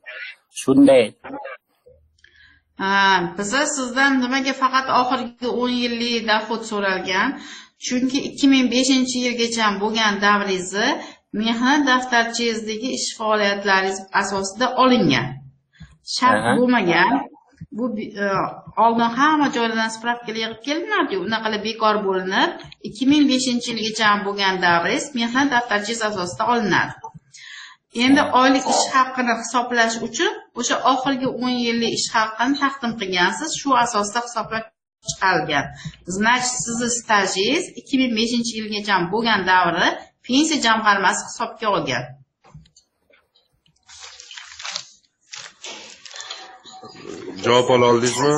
shunday. Ha biza sizdan nimaga faqat oxirgi o'n yillik dohod so'ralgan. Chunki ikki ming beshinchi yilgacha bo'lgan davringizni mehnat daftarchangizdagi ish faoliyatlaringiz asosida olingan. Shart bo'lmagan. Bu e, oldin hamma joylardan spravkalar yig'ib kelinardiyu unaqa qilib bekor bo'linib ikki ming beshinchi yilgacha bo'lgan davringiz mehnat daftarchangiz asosida olinadi endi oylik ish haqini hisoblash uchun o'sha oxirgi o'n yillik ish haqini taqdim qilgansiz shu asosda hisoblab chiqarilgan значит sizni stajingiz ikki ming beshinchi yilgacha bo'lgan davri pensiya jamg'armasi hisobga olgan Javob ola oldingizmi?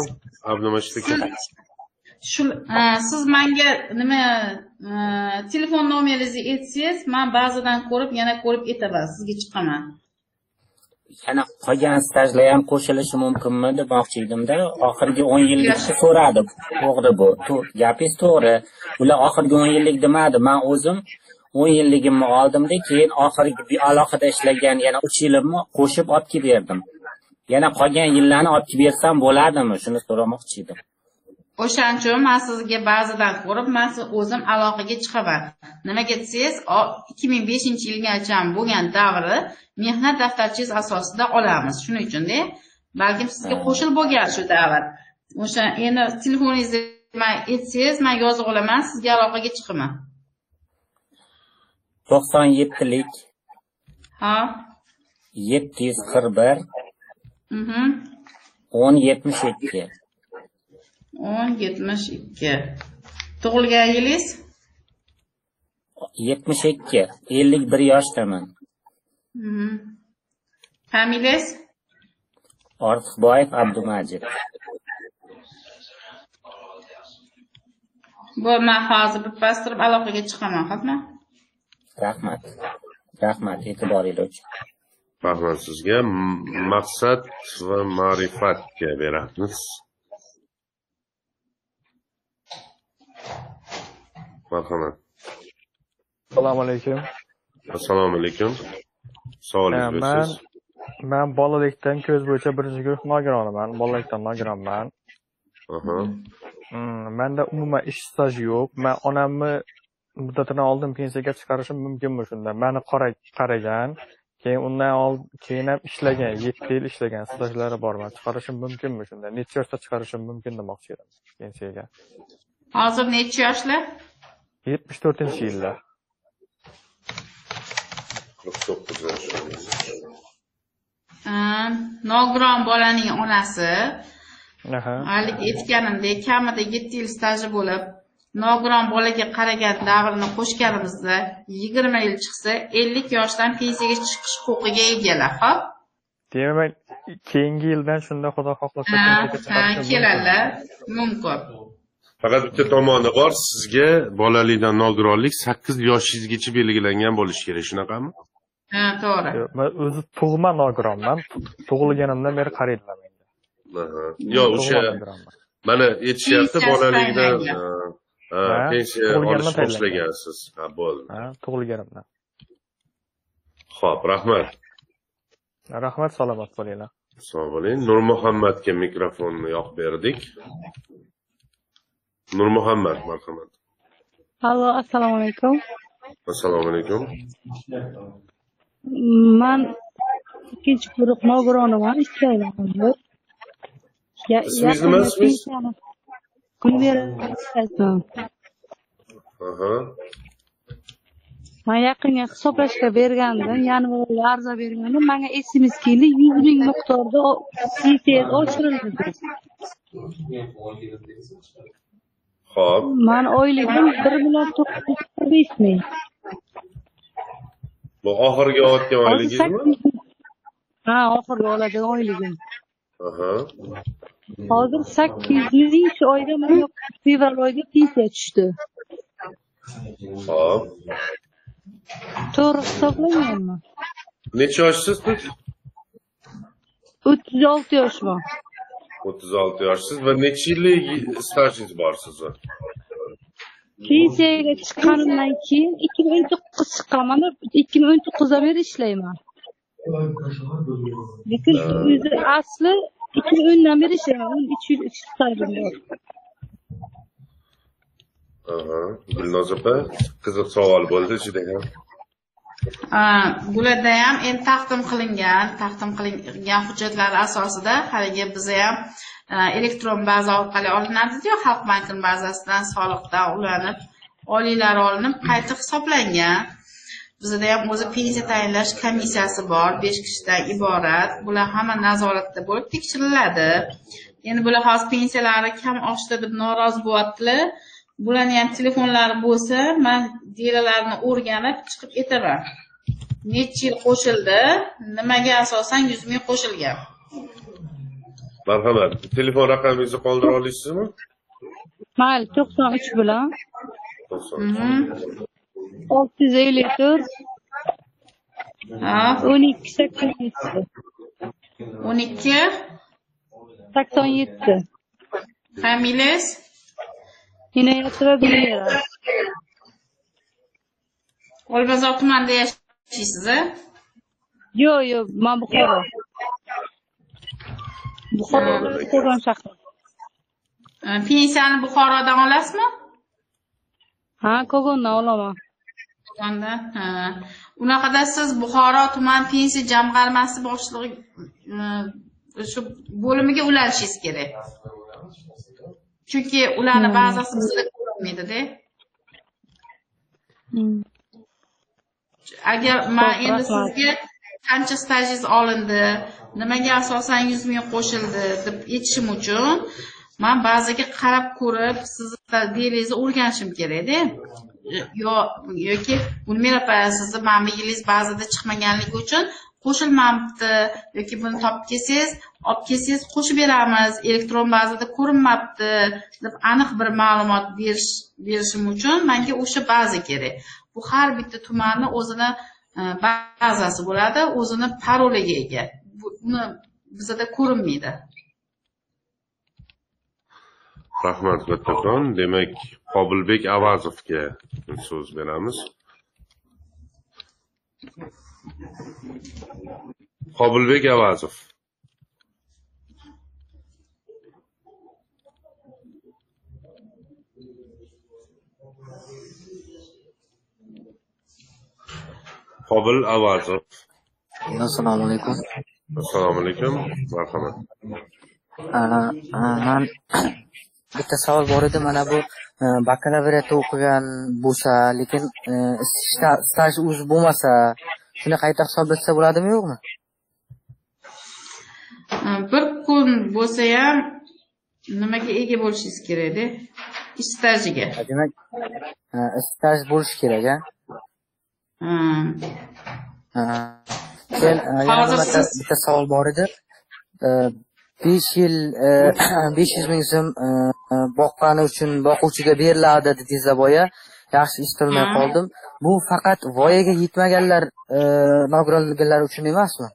Abdumajid aka. Shu siz menga nima e, telefon nomeringizni aytsangiz man ba'zidan ko'rib yana ko'rib aytaman sizga chiqaman. Yana qolgan stajlar ham qo'shilishi mumkinmi demoqchi edimda oxirgi o'n yillikni so'radi. To'g'ri bu gapingiz to'g'ri. Ular oxirgi o'n yillik demadi man o'zim o'n yilligimni oldimda keyin oxirgi alohida ishlagan yana uch yilimni qo'shib olib kelib berdim yana qolgan yillarni olib kelib bersam bo'ladimi? Shuni so'ramoqchi edim o'shaning uchun man sizga ba'zidan ko'rib man o'zim aloqaga chiqaman. Nimaga desangiz ikki ming beshinchi yilgacha bo'lgan davri mehnat daftarchangiz asosida olamiz. Shuning uchunda balkim sizga qo'shilib bo'lgan shu davr. O'sha endi telefoningizni man aytsangiz man yozib olaman sizga aloqaga chiqaman. To'qson yettilik ha. Yetti yuz qirq bir. Mhm. o'n yetmish ikki o'n yetmish ikki. Tug'ilgan yilingiz yetmish ikki. Ellik bir yoshdaman. Familiyangiz ortiqboyev abdumajid. Bu man hozir birpas turib aloqaga chiqaman xo'pmi? Rahmat. Rahmat e'tiboringiz uchun. Rahmat sizga maqsad va ma'rifatga beramiz marhamat. Assalomu alaykum. Assalomu alaykum. Eh, savolingiz man bersangiz man bolalikdan ko'z bo'yicha birinchi guruh nogironiman bolalikdan nogironman. Manda umuman ish staji yo'q. Man onamni muddatidan oldin pensiyaga chiqarishim mumkinmi shunda. Mani qara- qaragan keyin undan oldin keyin ham ishlagan yetti yil ishlagan stajlari bor. Man chiqarishim mumkinmi shunda. Necha yoshda chiqarishim mumkin demoqchi edim pensiyaga. Hozir necha yoshli yetmish to'rtinchi yilda qirq to'qqiz yosh Ha, nogiron bolaning onasi. Haligi aytganimdek kamida yetti yil staji bo'lib nogiron bolaga qaragan davrini qo'shganimizda yigirma yil chiqsa ellik yoshdan pensiyaga chiqish huquqiga egalar hop demak keyingi yildan shunda xudo xohlasa keladilar mumkin faqat bitta tomoni bor sizga bolalikdan nogironlik sakkiz yoshingizgacha belgilangan bo'lishi kerak shunaqami? Ha to'g'ri. Yo'q, man o'zi tug'ma nogironman. Tug- tug'ilganimdan beri qaraydilar menga Aha. yo o'sha mana aytishyapti bolalikdan pensiya olishni boshlagansiz. Ha bo'ldi. Ha tug'ilganimdan. Ho'p rahmat. Rahmat salomat bo'linglar. Sog' bo'ling. Nurmuhammadga mikrofonni yoqib berdik nurmuhammad marhamat Allo, assalomu alaykum. assalomu alaykum Man ikkinchi guruh nogironiman, ishlayman Ismingiz nima, ismingiz? Man yaqinga hisoblashga bergandim, yanvarda ariza bergandim. Menga SMS keldi, 100 ming miqdorda oshirildi. Ho'p Man oyligim 1 million 945 ming. bu oxirgi olayotgan 8 Ha, oxirgi oladigan oyligim. Hozir 800 ming shu oyda menga fevral oyida pensiya tushdi. ho'p To'g'ri hisoblanganmi? necha yoshsiz siz 36 yoshman. O'ttiz olti yoshsiz va necha yillik stajingiz bor sizni Pensiyaga chiqqanimdan keyin 2019 chiqqanman. 2019dan beri ishlayman. Lekin o'zi asli 2010dan beri ishlayman. 13 yil ish stajim bor. aha gulnoz opa qiziq savol bo'ldi juda ham bularda ham endi taqdim qilingan taqdim qilingan hujjatlar asosida haligi biza ham elektron baza orqali olinadiku xalq bankini bazasidan soliqdan ulanib oliylari olinib qayta hisoblangan bizada ham o'zi pensiya tayinlash komissiyasi bor besh kishidan iborat bular hamma nazoratda bo'lib tekshiriladi endi bular hozir pensiyalari kam oshdi deb norozi bo'lyaptilar bularni ham telefonlari bo'lsa man delalarni o'rganib chiqib aytaman necha yil qo'shildi nimaga asosan yuz ming qo'shilgan. Marhamat. Telefon raqamingizni qoldira olasizmi Mayli, 93 bilan. Mhm. 654 ha? 12 87 o'n ikki? 87 familiyangiz Gulmira. olmazor tumanida yashaysiz a Yo'q, yo'q, men Buxoro. buxoro qo'rg'on shahri E, pensiyani buxorodan olasizmi ha kogondan olaman Kogondan, ha unaqada siz buxoro tuman pensiya jamg'armasi boshlig'i e, shu bo'limiga ulanishingiz kerak chunki ularni bazasi bizda ko'rinmaydida agar man endi sizga qancha stajingiz olindi nimaga asosan yuz ming qo'shildi deb aytishim uchun man ba'ziga qarab ko'rib sizni felingizni o'rganishim kerakda yo yoki opa sizni manbailingiz ba'zida chiqmaganligi uchun qo'shilmabdi yoki buni topib kelsangiz olib kelsangiz qo'shib beramiz. Elektron bazada ko'rinmabdi. Deb aniq bir ma'lumot berish berishim uchun manga o'sha baza kerak. Bu har bitta tumanni o'zini e, bazasi bo'ladi o'zini paroliga ega. Buni bizada ko'rinmaydi. Rahmat kattakon demak qobilbek avazovga so'z beramiz. Qobilbek avazov. Qobil avazov. Assalomu alaykum. Assalomu alaykum. Marhamat. Man bitta savol bor edi. Mana bu e, bakalavriatda o'qigan bo'lsa lekin e, sta- staj o'zi bo'lmasa shuni qayta hisoblatsa bo'ladimi yo'qmi? Bir kun bo'lsa ham nimaga ega bo'lishingiz kerakda ish stajiga. Demak staj bo'lishi kerak a yana bitta savol bor edi. Besh yil e, besh yuz ming so'm e, e, boqqani uchun boquvchiga beriladi dedingizlar boya yaxshi eshitolmay qoldim. Bu faqat voyaga yetmaganlar e, uchun emasmi?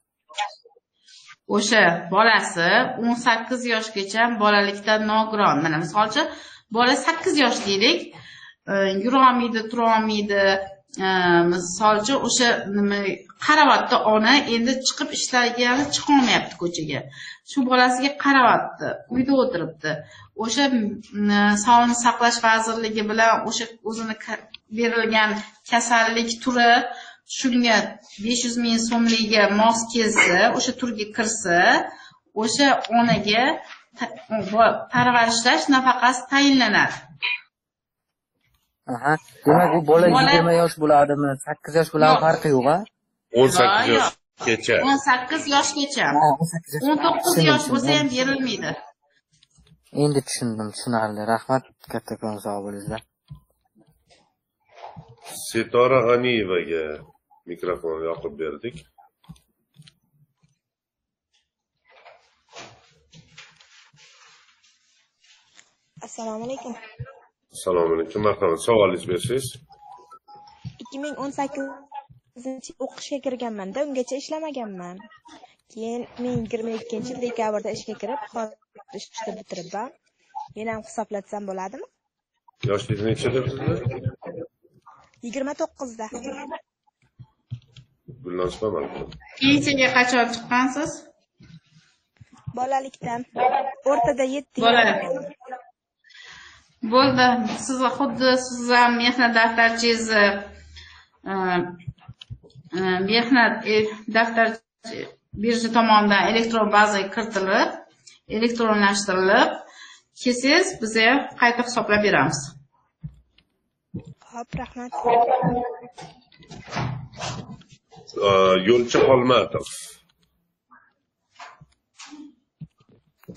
O'sha bolasi o'n sakkiz yoshgacha bolalikdan nogiron. Mana misol uchun bola sakkiz yosh deylik e, yurolmaydi turolmaydi misol uchun o'sha nima qaryapti ona endi chiqib ishlagani chiqolmayapti ko'chaga. Shu bolasiga qaryapti uyda o'tiribdi. O'sha sog'liqni saqlash vazirligi bilan o'sha o'zini berilgan kasallik turi shunga besh yuz ming so'mligiga mos kelsa o'sha turga kirsa o'sha onaga parvarishlash nafaqasi tayinlanadi. Aha. demak u bola yigirma yosh bo'ladimi? Sakkiz yosh bilan farqi yo'q a o'n sakkiz yoshgacha. O'n sakkiz yoshgacha. Ha, o'n to'qqiz yosh bo'lsa ham berilmaydi. Endi tushundim tushunarli. Rahmat kattakon sog' bo'linglar. Setora g'aniyevaga mikrofon yoqib berdik. Assalomu alaykum assalomu alaykum marhamat savolingizni bersangiz. ikki ming o'n sakkizinchi o'qishga kirganmanda ungacha ishlamaganman. Keyin ikki ming yigirma ikkinchi yil dekabrda ishga kirib hozir ishni bitiribman men ham hisoblatsam bo'ladimi? Yoshingiz dedinglar yigirma to'qqizda. Marhamat pensiyaga qachon chiqqansiz? Bolalikdan. O'rtada yetti yil Bola. Bo'ldi. Sizni xuddi sizni ham mehnat daftarchangizni e, e, mehnat e, daftar birja tomonidan elektron bazaga kiritilib elektronlashtirilib kelsangiz biz ham qayta hisoblab beramiz. Ho'p rahmat. Yo'lchi xolmatov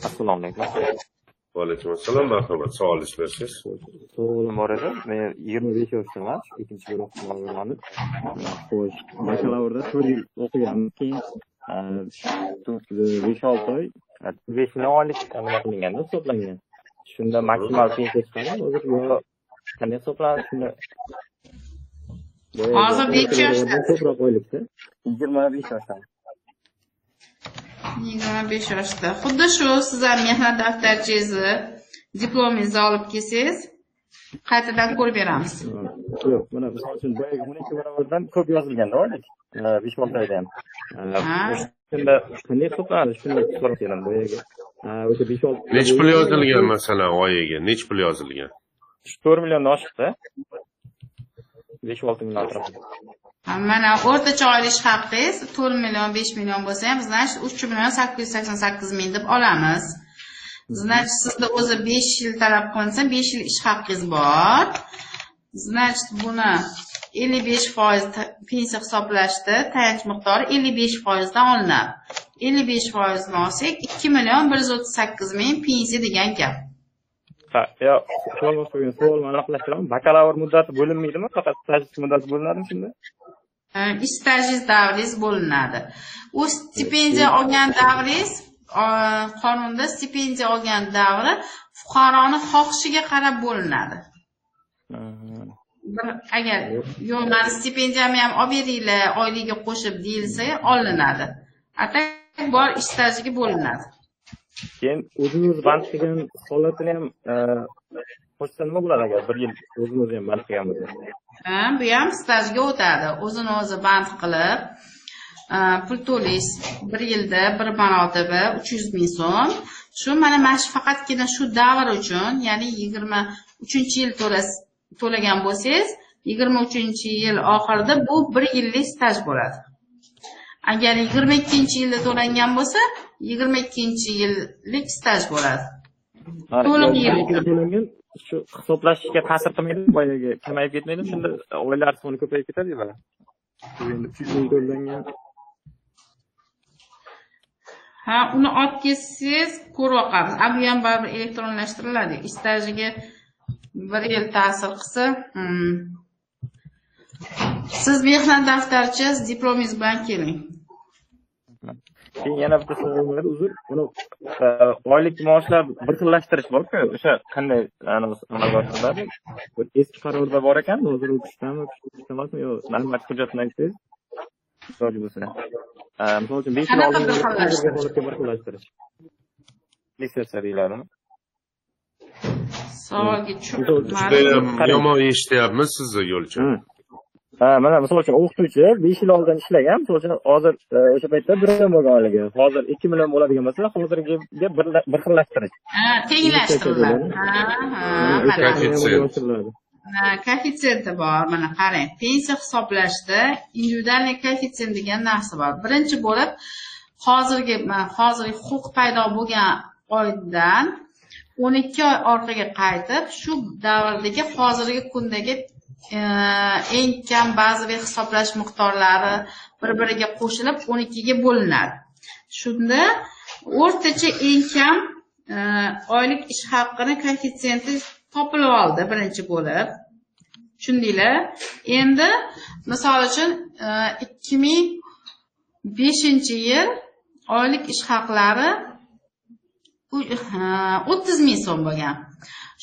assalomu alaykum va alaykum assalom marhamat savolingizni bersangiz savolim bor edi men yigirma besh yoshdaman ikkinchi guruh xo'sh bakalavrda to'rt yil o'qiganman keyin besh olti oy besh ming oylik nima qilinganda hisoblangan shunda maksimal pensiya yo qanday hisoblanadi shunda Hozir necha yoshda? ko'proq oylikda yigirma besh yoshdaman yigirma besh yoshda. Xuddi shu siz ham mehnat daftarchangizni diplomingizni olib kelsangiz qaytadan ko'rib beramiz. Yo'q mana misol uchun boyagi o'n ikki barobardan ko'p yozilganda oylik besh olti oyda ham. Ha. shunda qanday hisoblanadi shuni so'rab keldim boyagi. O'sha besh olti nechi pul yozilgan masalan oyiga? Nechi pul yozilgan? To'rt milliondan oshibdi besh olti million atrofida mana o'rtacha oylik ish haqingiz to'rt million besh million bo'lsa ham значит uch million sakkiz yuz sakson sakkiz ming deb olamiz значит sizni o'zi besh yil talab qilinsa besh yil ish haqingiz bor значит buni ellik besh foiz pensiya hisoblashdi tayanch miqdori ellik besh foizdan olinadi ellik besh foizni olsak ikki million bir yuz o'ttiz sakkiz ming pensiya degan gap yo savol bo'lgan savolni aniqlashtiraman bakalavr muddati bo'linmaydimi faqat staj muddati bo'linadimi shunda Stajiz davringiz bo'linadi u stipendiya olgan davringiz qonunda stipendiya olgan davri fuqaroni xohishiga qarab bo'linadi bir agar yo'q mani stipendiyamni ham olib beringlar oyligiga qo'shib deyilsa olinadi a bor ish stajiga bo'linadi keyin o'zimiz band qilgan holatini ham e, qo'shsa nima bo'ladi agar bir yil o'zimiz ham band qilgan bo'lsak ha bu ham stajga o'tadi. O'zini o'zi band qilib e, pul to'laysiz bir yilda bir marotaba uch yuz ming so'm. Shu mana mana shu faqatgina shu davr uchun ya'ni yigirma uchinchi yil to'lagan bo'lsangiz yigirma uchinchi yil oxirida bu bir yillik staj bo'ladi. Agar yigirma ikkinchi yilda to'langan bo'lsa yigirma ikkinchi yillik staj bo'ladi. To'liq yil. to'langan shu hisoblashishga ta'sir qilmaydimi boyagi kamayib ketmaydimi shunda oylar soni ko'payib ketadiyu mana endi uch yuz ming to'langan. Ha uni olib ketsangiz ko'ryoqamiz a bu ham baribir elektronlashtiriladi. Stajiga bir yil ta'sir qilsa hmm. siz mehnat daftarchangiz diplomingiz bilan keling keyin yana bitta savol bor uzr uni e, oylik maoshlar bir xillashtirish borku o'sha qanday amalga oshiriladi eski qarorda bor ekan hozir o'qishdami o'qishda emasmi yo normal hujjatni aytsangiz iloji bo'lsa. E, misol uchun besh yil oldin bir xillashtirish? holatga bir xillashtirish litsenziya deyiladi savolga judayam tushunmadim yomon eshityapmiz sizni yo'lchi ha mana misol uchun o'qituvchi besh yil oldin ishlagan. Misol uchun hozir e, o'sha paytda bir million bo'lgan oyligi hozir ikki million bo'ladigan bo'lsa hozirgiga bir xillashtirish ha tenglashtiriladi ha koeffitsiyenti bor. Mana qarang. Pensiya hisoblashda individualniy koeffitsient degan narsa bor. Birinchi bo'lib hozirgi hozirgi huquq paydo bo'lgan oydan o'n ikki oy orqaga qaytib shu davrdagi hozirgi kundagi Э, eng kam bazaviy hisoblash miqdorlari bir biriga qo'shilib o'n ikkiga bo'linadi shunda o'rtacha eng kam e, oylik ish haqini koeffitsiyenti topilib oldi birinchi bo'lib. Tushundinglar endi misol uchun e, ikki ming beshinchi yil oylik ish haqlari e, o'ttiz ming so'm bo'lgan.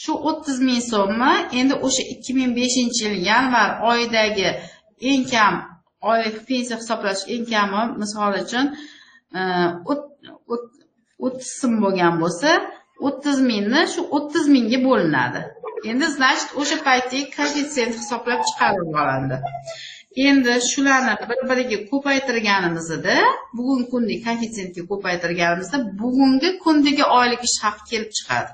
Shu o'ttiz ming so'mni endi o'sha ikki ming beshinchi yil yanvar oyidagi eng kam oylik pensiya hisoblash eng kami misol uchun e, o'ttiz so'm bo'lgan bo'lsa o'ttiz mingni shu o'ttiz mingga bo'linadi. Endi значит o'sha paytdagi koeffitsient hisoblab chiqarib olindi. Endi shularni bir biriga ko'paytirganimizda bugungi kundagi koeffitsiyentga ko'paytirganimizda bugungi kundagi oylik ish haqi kelib chiqadi.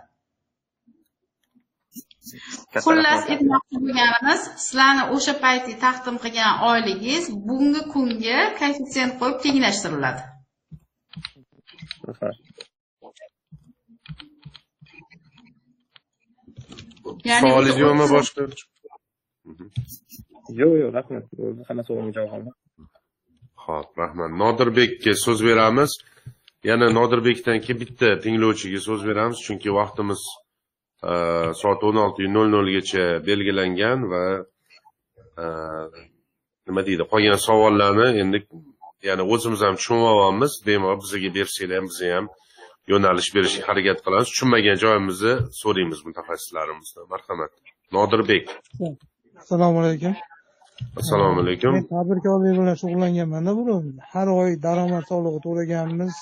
Xullas aytmoqchi bo'lganimiz sizlarni o'sha paytda taqdim qilgan oyligingiz bugungi kunga koeffitsient qo'yib tenglashtiriladi. Savolingiz yo'qmi boshqa yo'q. yo'q rahmat. Hamma savolimga javob oldim? Ho'p rahmat. Nodirbekka so'z beramiz. Yana nodirbekdan keyin bitta tinglovchiga so'z beramiz chunki vaqtimiz soat o'n olti nol nolgacha belgilangan va e, nima deydi qolgan savollarni endi ya'ni o'zimiz ham tushunmayapmiz bemalol bizga bersanglar ham biz ham yo'nalish berishga harakat qilamiz. Tushunmagan joyimizni so'raymiz mutaxassislarimizdan. Marhamat. Nodirbek. Assalomu alaykum. Assalomu alaykum. Men tadbirkorlik bilan shug'ullanganmanda burun har oy daromad solig'i to'laganmiz.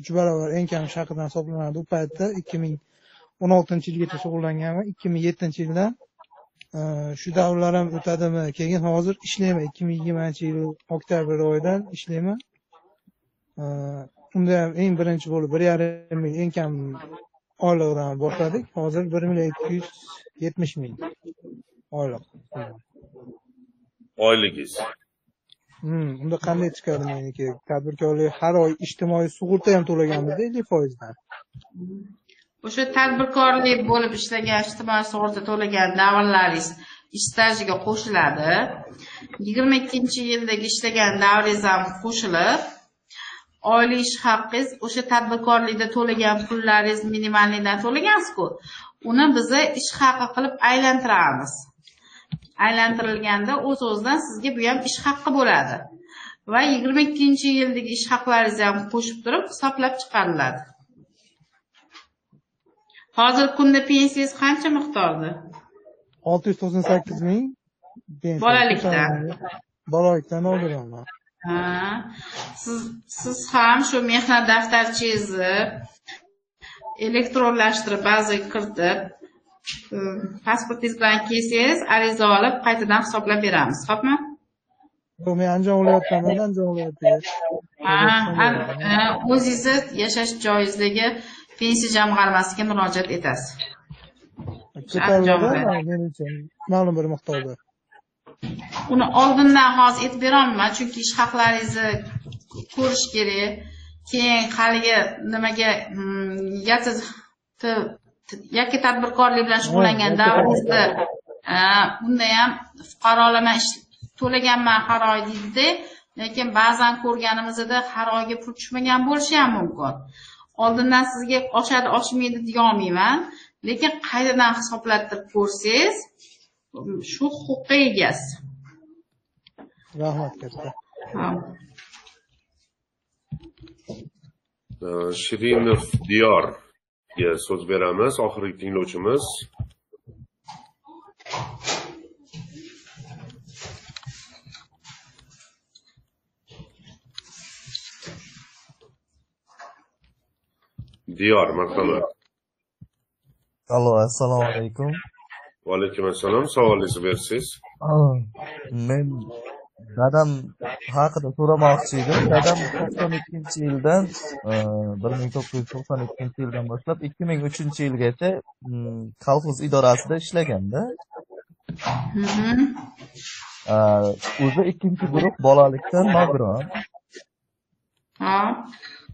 Uch barobar eng kam ish haqidan hisoblanadi. U paytda ikki ming o'n oltinchi yilgacha shug'ullanganman ikki ming yettinchi yildan e, shu davrlar ham o'tadimi? Keyin hozir ishlayman. ikki ming yigirmanchi yil oktyabr oyidan ishlayman. E, unda ham eng birinchi bo'lib bir yarim ming eng kam oylig'idan boshladik. Hozir bir million ikki yuz yetmish ming oylik oyligingiz. Hmm, unda qanday chiqadi meniki? Tadbirkorlik har oy ijtimoiy sug'urta ham to'laganmizda ellik foizdan o'sha tadbirkorlik bo'lib ishlagan ijtimoiy sug'urta to'lagan davrlaringiz ish stajiga qo'shiladi. Yigirma ikkinchi yildagi ishlagan davringiz ham qo'shilib oylik ish haqingiz o'sha tadbirkorlikda to'lagan pullaringiz minimalnidan to'lagansizku uni biza ish haqi qilib aylantiramiz. Aylantirilganda o'z o'zidan sizga bu ham ish haqqi bo'ladi. Va yigirma ikkinchi yildagi ish haqlaringizni ham qo'shib turib hisoblab chiqariladi. Hozirgi kunda pensiyangiz qancha miqdorda? Olti yuz to'qson sakkiz ming. Bolalikdan? bolalikdan oldiraman. Ha. Siz siz ham shu mehnat daftarchangizni elektronlashtirib bazaga kiritib hm, pasportingiz bilan kelsangiz ariza olib qaytadan hisoblab beramiz. Xo'pmi yo'q men andijon viloyatidan andijon viloyatiga ha, o'zingizni yashash joyingizdagi pensiya jamg'armasiga murojaat etasiz. Ma'lum bir miqdorda. Uni oldindan hozir aytib berolmayman chunki ish haqlaringizni ko'rish kerak. Keyin haligi nimaga mm, yakka tadbirkorlik bilan shug'ullangan davringizda unda ham fuqarolarman ish to'laganman har oy deydida lekin ba'zan ko'rganimizda har oyga pul tushmagan bo'lishi ham mumkin oldindan sizga oshadi oshmaydi deyolmayman lekin qaytadan hisoblattirib ko'rsangiz shu huquqqa egasiz rahmat katta. Ha. Ee, shirinov diyorga so'z beramiz. Oxirgi tinglovchimiz diyor marhamat Allo, assalomu alaykum. va alaykum assalom savolingizni bersangiz Men dadam haqida so'ramoqchi edim. Dadam 92 yildan eh, 1992 yildan boshlab 2003 yilgacha mm, kolxoz idorasida ishlaganda. Mhm. Eh, O'zi ikkinchi guruh bolalikdan nogiron.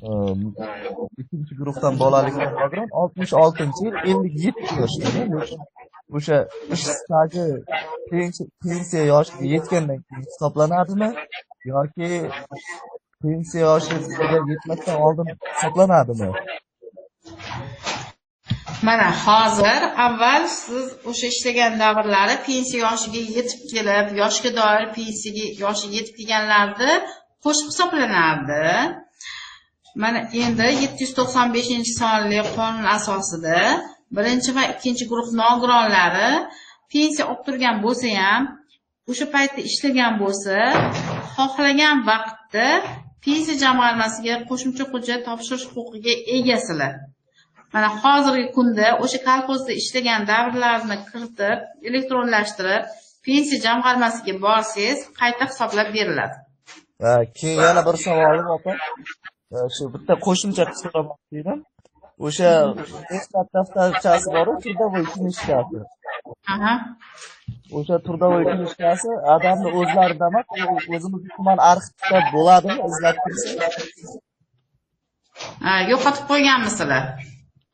Ha. Eh, ikkinchi guruhdan bolalikdan nogiron 66 yil 57 yoshda. O'sha ish staji pensiya pensiya yoshiga yetgandan keyin hisoblanadimi yoki pensiya yoshiga yetmasdan oldin hisoblanadimi? mana hozir avval siz o'sha ishlagan davrlari pensiya yoshiga yetib kelib yoshga doir pensiyaga yoshiga yetib kelganlarni qo'shib hisoblanardi mana endi yetti yuz to'qson beshinchi sonli qonun asosida birinchi va ikkinchi guruh nogironlari pensiya olib turgan bo'lsa ham o'sha paytda ishlagan bo'lsa xohlagan vaqtda pensiya jamg'armasiga qo'shimcha hujjat topshirish huquqiga egasizlar mana hozirgi kunda o'sha kolxozda ishlagan davrlarni kiritib elektronlashtirib pensiya jamg'armasiga borsangiz qayta hisoblab beriladi keyin yana bir savolim opa. Shu bitta qo'shimcha qilib so'ramoqchi edim. O'sha mehnat daftarchasi bor-ku, трудовой. Aha. O'sha трудовой knижкасы adamni o'zlarida emas, u- o'zimiz tuman arxivda bo'ladimi izlab kirsak? Ha, yo'qotib qo'yganmisizlar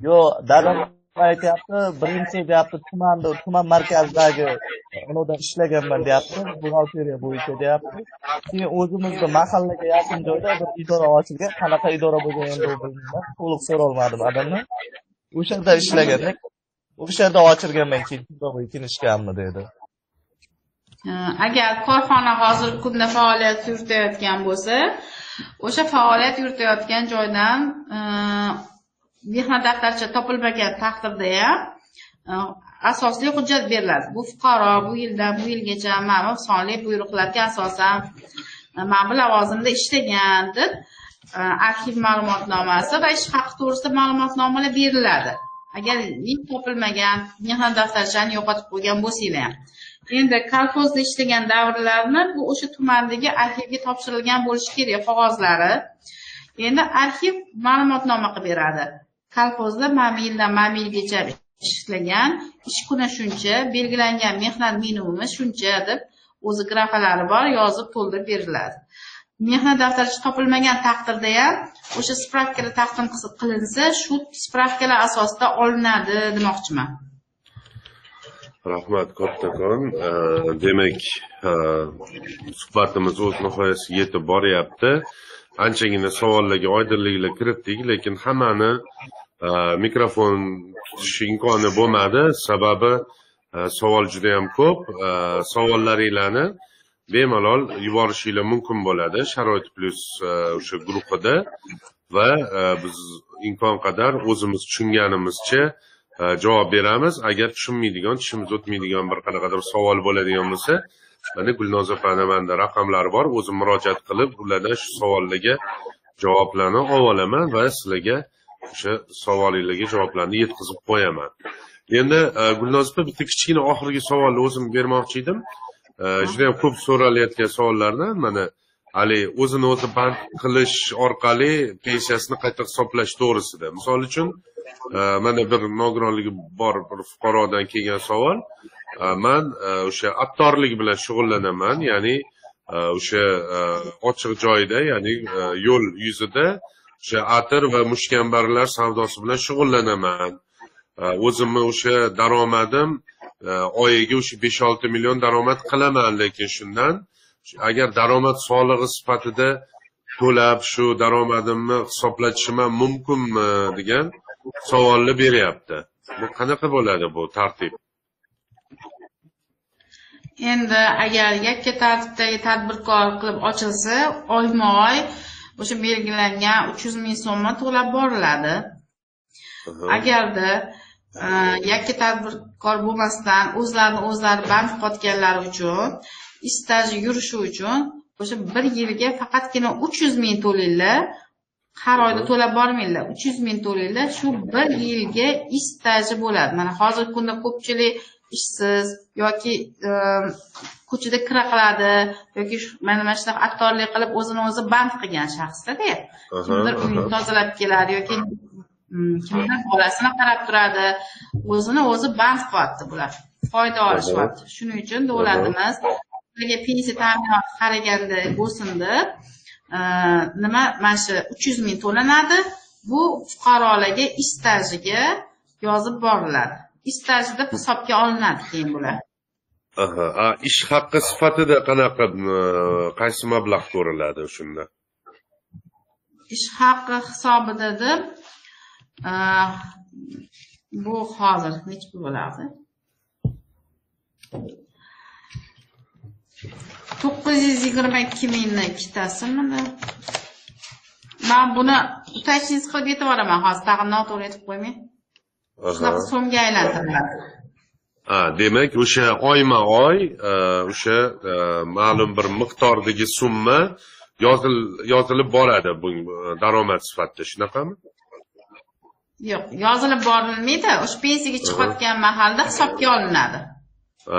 Yo'q, dadam aytyapti, birinchi deyapti tumanda, tuman markazidagi unida ishlaganman deyapti, buxgalteriya bo'yicha deyapti. Keyin o'zimizni mahallaga yaqin joyda bir idora ochilgan, qanaqa idora bo'lganini bilmayman, to'liq so'rolmadim adamdan. O'sha yerda ishlagandik. O'sha yerda ochilganman keyin трудовой knижкамni dedi. Agar korxona hozirgi kunda faoliyat yuritayotgan bo'lsa o'sha faoliyat yuritayotgan joydan mehnat daftarcha topilmagan taqdirda ham e, asosli hujjat beriladi. Bu fuqaro bu yildan bu yilgacha ma'lum sonli buyruqlarga asosan e, mana bu lavozimda ishlagan deb e, arxiv ma'lumotnomasi va ish haqi to'g'risida ma'lumotnomalar beriladi. Agar ning topilmagan mehnat daftarchani yo'qotib qo'ygan bo'lsanglar ham endi kolxozda ishlagan davrlarni bu o'sha tumandagi arxivga topshirilgan bo'lishi kerak qog'ozlari. Endi arxiv ma'lumotnoma qilib beradi. Kolxozda mana bu yildan mana bu yilgacha ishlagan ish kuni shuncha belgilangan mehnat minimumi shuncha deb o'zi grafalari bor yozib to'ldirib beriladi. Mehnat daftarchi topilmagan taqdirda ham o'sha spravkalar taqdim qilinsa shu spravkalar asosida olinadi demoqchiman. Rahmat kattakon demak suhbatimiz o'z nihoyasiga yetib boryapti. Anchagina savollarga oydinliklar kiritdik lekin hammani mikrofon tutish imkoni bo'lmadi sababi savol juda yam ko'p. Э, savollaringlarni bemalol yuborishinglar mumkin bo'ladi. Sharoit plyus э, o'sha guruhida va э, biz imkon qadar o'zimiz tushunganimizcha javob beramiz. Agar tushunmaydigan tishimiz o'tmaydigan bir qanaqadir savol bo'ladigan bo'lsa mana gulnoza opani manda raqamlari bor. O'zim murojaat qilib ulardan shu savollarga javoblarni olaman va sizlarga o'sha savolinglarga javoblarni yetkazib qo'yaman. Endi e, gulnoz opa bitta kichkina oxirgi savolni o'zim bermoqchi edim. E, Judayam ko'p so'ralayotgan savollardan mana haligi o'zini o'zi band qilish orqali pensiyasini qayta hisoblash to'g'risida. Misol uchun e, mana bir nogironligi bor bir fuqarodan kelgan savol. Man o'sha attorlik bilan shug'ullanaman ya'ni o'sha ochiq joyda ya'ni yo'l yuzida o'sha atir va mushkambarlar savdosi bilan shug'ullanaman. E, o'zimni o'sha daromadim e, oyiga o'sha besh olti million daromad qilaman lekin shundan agar daromad solig'i sifatida to'lab shu daromadimni hisoblatishim ham mumkinmi degan savolni beryapti. Bu qanaqa bo'ladi bu tartib? Endi agar yakka tartibdagi tadbirkor qilib ochilsa oyma oy o'sha belgilangan uch yuz ming so'mni to'lab boriladi. Agarda yakka tadbirkor bo'lmasdan o'zlarini o'zlari band qotganlari uchun ish staji yurishi uchun o'sha bir yilga faqatgina uch yuz ming to'langlar har oyda to'lab bormanglar uch yuz ming to'langlar shu bir yilga ish staji bo'ladi. Mana hozirgi kunda ko'pchilik ishsiz yoki ko'chada kira qiladi yoki mana mana shunaqa attorlik qilib o'zini o'zi band qilgan shaxslarda kimdir uyini tozalab keladi yoki kimdir bolasini qarab turadi. O'zini o'zi band qilyapti bular. Foyda olishyapti shuning uchun davlatimiz pensiya ta'minoti qaraganda bo'lsin deb nima mana shu uch yuz ming to'lanadi. Bu fuqarolarga ish stajiga yozib boriladi. Ish staji deb hisobga olinadi keyin bular ish haqqi sifatida qanaqa qaysi mablag' ko'riladi shunda? Ish haqqi hisobida deb bu hozir nechi bo'ladi? To'qqiz yuz yigirma ikki mingni ikkitasi mana man buni уточнить qilib aytib yuboraman hozir tag'in noto'g'ri aytib qo'ymang shunaqa so'mga aylantiriladi demak o'sha oyma oy o'sha ma'lum bir miqdordagi summa yozilib boradi bu daromad sifatida. Shunaqami? Yo'q yozilib borilmaydi. O'sha pensiyaga chiqayotgan mahalda hisobga olinadi.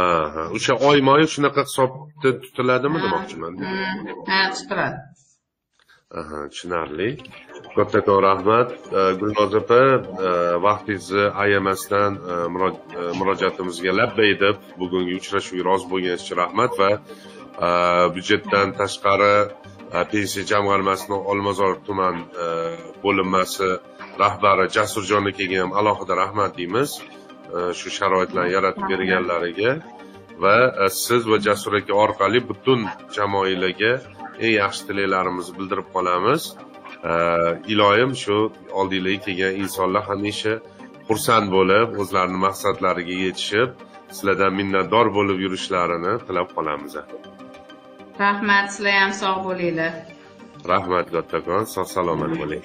Aha o'sha oyma oy shunaqa hisobda tutiladimi demoqchiman. ha tutiladi. Aha tushunarli kattakon rahmat. E, Gulnoz opa e, vaqtingizni ayamasdan e, murojaatimizga labbay deb bugungi uchrashuvga rozi bo'lganingiz uchun rahmat va byudjetdan tashqari pensiya jamg'armasini olmazor tuman bo'linmasi rahbari jasurjon akaga ham alohida rahmat deymiz. Shu sharoitlarni yaratib berganlariga va siz va jasur aka orqali butun jamoalarga eng yaxshi tilaklarimizni bildirib qolamiz. Iloyim shu oldinglarga kelgan insonlar hamisha xursand bo'lib o'zlarini maqsadlariga yetishib sizlardan minnatdor bo'lib yurishlarini tilab qolamiz. Rahmat sizlar ham sog' bo'linglar. Rahmat kattakon sog' salomat bo'ling